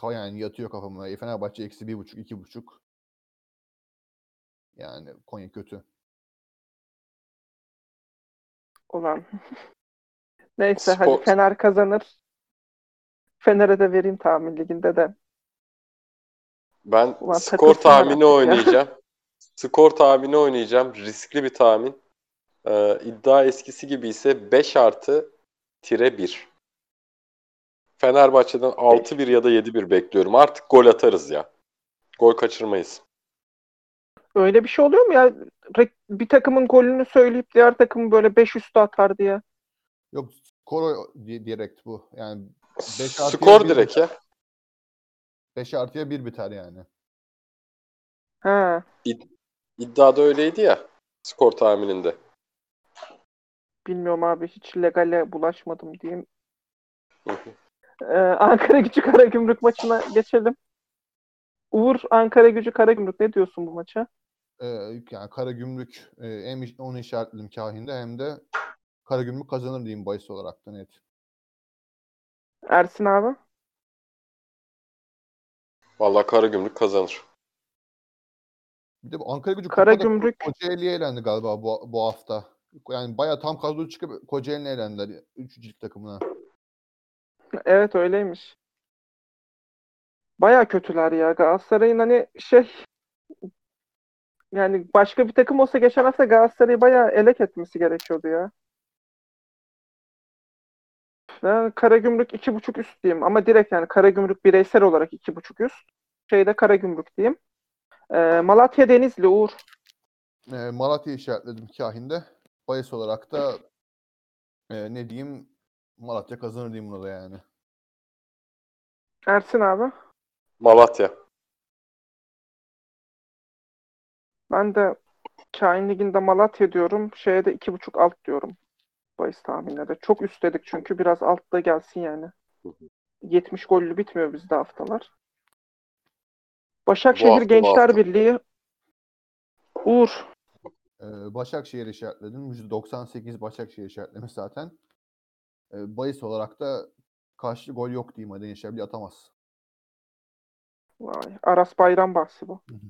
yani yatıyor kafama. E, Fenerbahçe eksi bir buçuk, iki buçuk. Yani Konya kötü. Ulan. [laughs] Neyse Spor- hadi Fener kazanır. Fener'e de vereyim tahmin liginde de. Ben Ulan skor tahmini oynayacağım. skor tahmini oynayacağım. Riskli bir tahmin. Ee, iddia eskisi gibi ise 5 artı tire 1. Fenerbahçe'den 6-1 ya da 7-1 bekliyorum. Artık gol atarız ya. Gol kaçırmayız. Öyle bir şey oluyor mu ya? Bir takımın golünü söyleyip diğer takım böyle 5 üstü atar diye. Yok skor direkt bu. Yani 5 artıya Skor bir direkt ya. 5 artıya 1 biter yani. Ha, İddiada öyleydi ya. Skor tahmininde. bilmiyorum abi hiç legale bulaşmadım diyeyim. Ee, Ankara Gücü Karagümrük maçına geçelim. Uğur Ankara Gücü Karagümrük ne diyorsun bu maça? Ee, yani Karagümrük e, hem onu işaretledim kahinde hem de Karagümrük kazanır diyeyim bahis olarak da net. Ersin abi. Vallahi Karagümrük kazanır. Bir de bu Ankara gücü Karagümrük- Kocaeli'ye elendi galiba bu, bu hafta. Yani bayağı tam kadro çıkıp Kocaeli'ne elendiler. Üçüncülük takımına. Evet öyleymiş. Baya kötüler ya. Galatasaray'ın hani şey yani başka bir takım olsa geçen hafta Galatasaray'ı baya elek etmesi gerekiyordu ya. Ben Karagümrük iki buçuk üst diyeyim ama direkt yani Karagümrük bireysel olarak iki buçuk üst. Şeyde Karagümrük diyeyim. Ee, Malatya Denizli Uğur. Ee, Malatya'yı işaretledim kahinde. Bahis olarak da e, ne diyeyim Malatya kazanır diyeyim buna da yani. Ersin abi. Malatya. Ben de Kain Ligi'nde Malatya diyorum. Şeye de iki buçuk alt diyorum. Bahis tahminleri. Çok üstledik çünkü biraz altta gelsin yani. Hı hı. 70 gollü bitmiyor bizde haftalar. Başakşehir hafta, Gençler hafta. Birliği. Uğur. Ee, Başakşehir işaretledim. %98 Başakşehir işaretlemiş zaten. Ee, bahis olarak da karşı gol yok diyeyim hadi Gençler atamaz. Vay, Aras Bayram bahsi bu. Hı hı.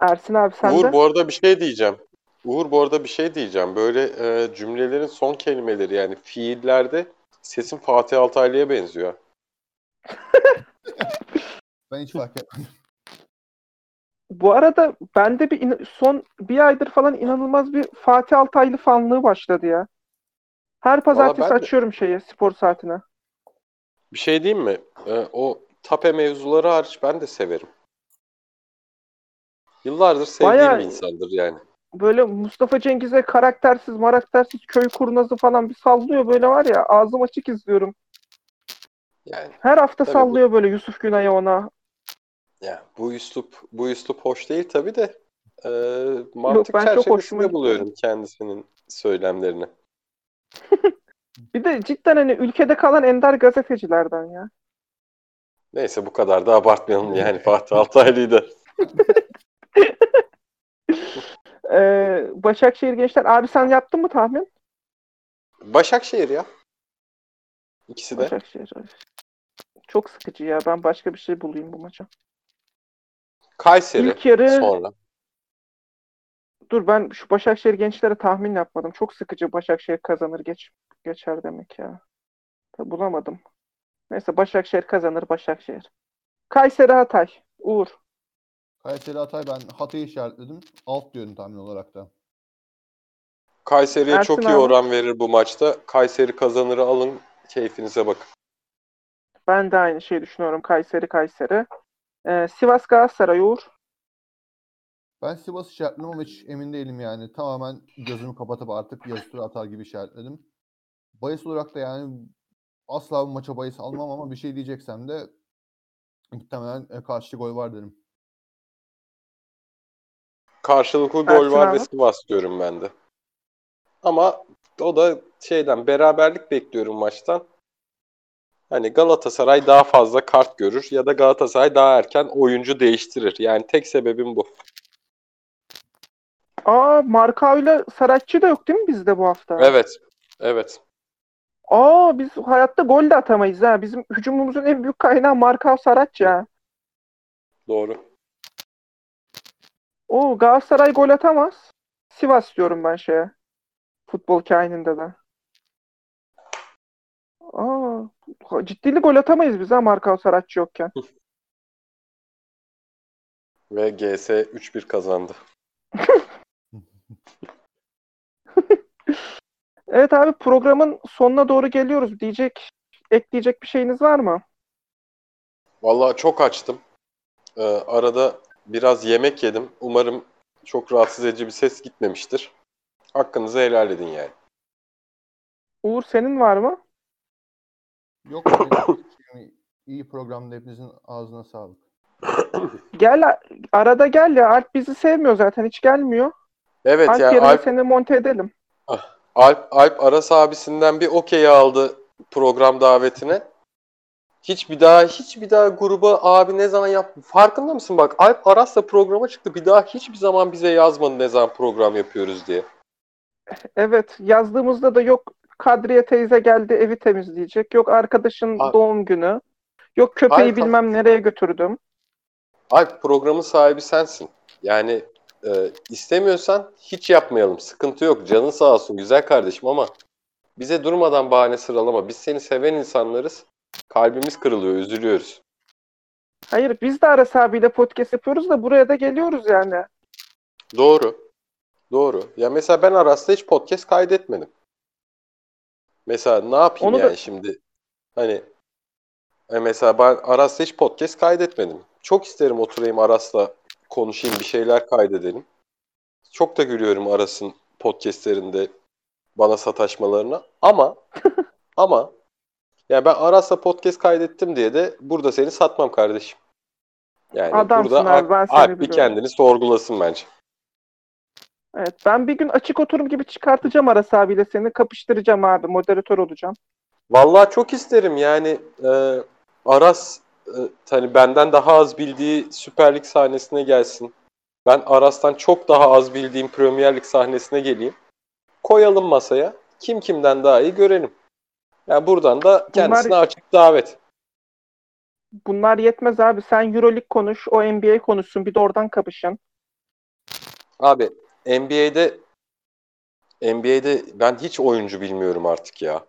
Ersin abi sen Uğur de. bu arada bir şey diyeceğim. Uğur bu arada bir şey diyeceğim. Böyle e, cümlelerin son kelimeleri yani fiillerde sesin Fatih Altaylı'ya benziyor. [laughs] Ben hiç fark etmedim. Bu arada bende bir in- son bir aydır falan inanılmaz bir Fatih Altaylı fanlığı başladı ya. Her pazartesi ben de- açıyorum şeyi spor saatine. Bir şey diyeyim mi? E, o tape mevzuları hariç ben de severim. Yıllardır sevdiğim Bayağı- bir insandır yani. Böyle Mustafa Cengiz'e karaktersiz, maraktersiz köy kurnazı falan bir sallıyor böyle var ya ağzım açık izliyorum. Yani Her hafta Tabii bu- sallıyor böyle Yusuf Günay'a ona. ya bu üslup bu üslup hoş değil tabii de e, mantık ben çok hoşuma çerçevesinde gitti. buluyorum kendisinin söylemlerini. Bir de cidden hani ülkede kalan ender gazetecilerden ya. Neyse bu kadar da abartmayalım yani Fatih Altaylı'yı da. [laughs] Ee, Başakşehir Gençler. Abi sen yaptın mı tahmin? Başakşehir ya. İkisi de. Başakşehir. Çok sıkıcı ya. Ben başka bir şey bulayım bu maça. Kayseri İlk yarı sonra. Dur ben şu Başakşehir Gençlere tahmin yapmadım. Çok sıkıcı Başakşehir kazanır geç geçer demek ya. Tabii bulamadım. Neyse Başakşehir kazanır Başakşehir. Kayseri Hatay. Uğur. Kayseri Hatay ben Hatay'ı işaretledim. Alt diyorum tahmin olarak da. Kayseri'ye Ersin çok iyi abi. oran verir bu maçta. Kayseri kazanırı alın. Keyfinize bakın. Ben de aynı şeyi düşünüyorum. Kayseri Kayseri. Ee, Sivas Galatasaray Uğur. Ben Sivas işaretledim ama hiç emin değilim yani. Tamamen gözümü kapatıp artık tura atar gibi işaretledim. Bayis olarak da yani asla bu maça bayis almam ama bir şey diyeceksem de muhtemelen e, karşılıklı gol var derim. Karşılıklı gol Ersin var abi. ve Sivas diyorum ben de. Ama o da şeyden beraberlik bekliyorum maçtan. Hani Galatasaray daha fazla kart görür ya da Galatasaray daha erken oyuncu değiştirir. Yani tek sebebim bu. Aa Marka ile Saratçı da yok değil mi bizde bu hafta? Evet. Evet. Aa biz hayatta gol de atamayız ha. Bizim hücumumuzun en büyük kaynağı Marka Saratçı ha. Doğru. O Galatasaray gol atamaz. Sivas diyorum ben şeye. Futbol kaininde de. Aa, ciddili gol atamayız biz ha Marka Saratçı yokken. [laughs] Ve GS 3-1 kazandı. Evet abi programın sonuna doğru geliyoruz. Diyecek, ekleyecek bir şeyiniz var mı? Vallahi çok açtım. Ee, arada biraz yemek yedim. Umarım çok rahatsız edici bir ses gitmemiştir. Hakkınızı helal edin yani. Uğur senin var mı? Yok [clears throat] iyi programda hepinizin ağzına sağlık. [clears throat] Gel arada gel ya. Alp bizi sevmiyor zaten. Hiç gelmiyor. Evet Alp ya yerine Alp, seni monte edelim. Alp, Alp Aras abisinden bir okey aldı program davetine. Hiç bir daha hiç bir daha gruba abi ne zaman yap farkında mısın bak Alp Aras'la programa çıktı bir daha hiçbir zaman bize yazmadı ne zaman program yapıyoruz diye. Evet. Yazdığımızda da yok Kadriye teyze geldi evi temizleyecek. Yok arkadaşın Al- doğum günü. Yok köpeği Alp- bilmem nereye götürdüm. Alp programın sahibi sensin. Yani e, istemiyorsan hiç yapmayalım. Sıkıntı yok. Canın sağ olsun güzel kardeşim ama bize durmadan bahane sıralama. Biz seni seven insanlarız. Kalbimiz kırılıyor, üzülüyoruz. Hayır biz de Aras abiyle podcast yapıyoruz da buraya da geliyoruz yani. Doğru. Doğru. Ya mesela ben Aras'ta hiç podcast kaydetmedim. Mesela ne yapayım Onu da- yani şimdi? Hani e mesela ben Aras'ta hiç podcast kaydetmedim. Çok isterim oturayım Aras'la konuşayım, bir şeyler kaydedelim. Çok da gülüyorum Aras'ın podcastlerinde bana sataşmalarına. Ama [laughs] ama ya ben Aras'la podcast kaydettim diye de burada seni satmam kardeşim. Yani Adamsın burada abi, ben seni Alp bir kendini sorgulasın bence. Evet ben bir gün açık oturum gibi çıkartacağım Aras abiyle seni kapıştıracağım abi. Moderatör olacağım. Vallahi çok isterim yani e, Aras hani benden daha az bildiği Süper Lig sahnesine gelsin. Ben Aras'tan çok daha az bildiğim Premier Lig sahnesine geleyim. Koyalım masaya. Kim kimden daha iyi görelim. Yani buradan da kendisine açık davet. Bunlar yetmez abi. Sen Euroleague konuş, o NBA konuşsun. Bir de oradan kapışın. Abi NBA'de NBA'de ben hiç oyuncu bilmiyorum artık ya.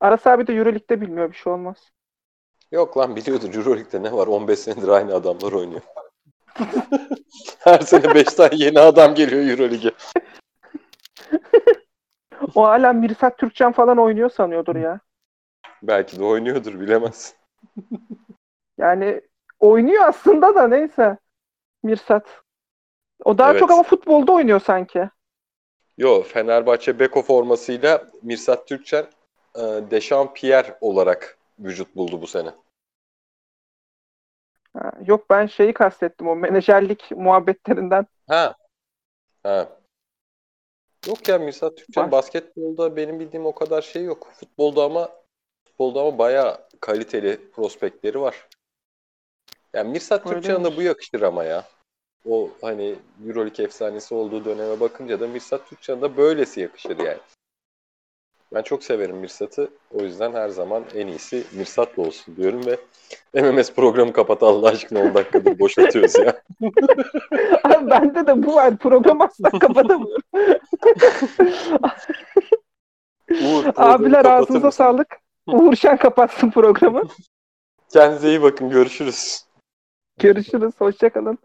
Aras abi de Euroleague'de bilmiyor bir şey olmaz. Yok lan biliyordur Euroleague'de ne var? 15 senedir aynı adamlar oynuyor. [laughs] Her sene 5 tane yeni adam geliyor Euroleague'e. O hala Mirsat Türkcan falan oynuyor sanıyordur ya. Belki de oynuyordur bilemezsin. Yani oynuyor aslında da neyse. Mirsat. O daha Evet. çok ama futbolda oynuyor sanki. Yo Fenerbahçe Beko formasıyla Mirsat Türkçen e, Dechampierre olarak vücut buldu bu sene. Ha, yok ben şeyi kastettim o menajerlik muhabbetlerinden. Ha. Ha. Yok ya Mirsat Türkçen basketbolda benim bildiğim o kadar şey yok. Futbolda ama futbolda ama bayağı kaliteli prospektleri var. Yani Mirsat Türkçen'e de bu yakışır ama ya. O hani Euroleague efsanesi olduğu döneme bakınca da Mirsat Türkçen'e de böylesi yakışır yani. Ben çok severim Mirsat'ı. O yüzden her zaman en iyisi Mirsat'la olsun diyorum ve MMS programı kapat Allah aşkına 10 dakikadır boşatıyoruz ya. [laughs] Abi bende de bu var. Program asla kapatamıyorum. [laughs] Uğur, Abiler ağzınıza mısın? sağlık. Uğurşen kapatsın programı. Kendinize iyi bakın. Görüşürüz. Görüşürüz. Hoşçakalın.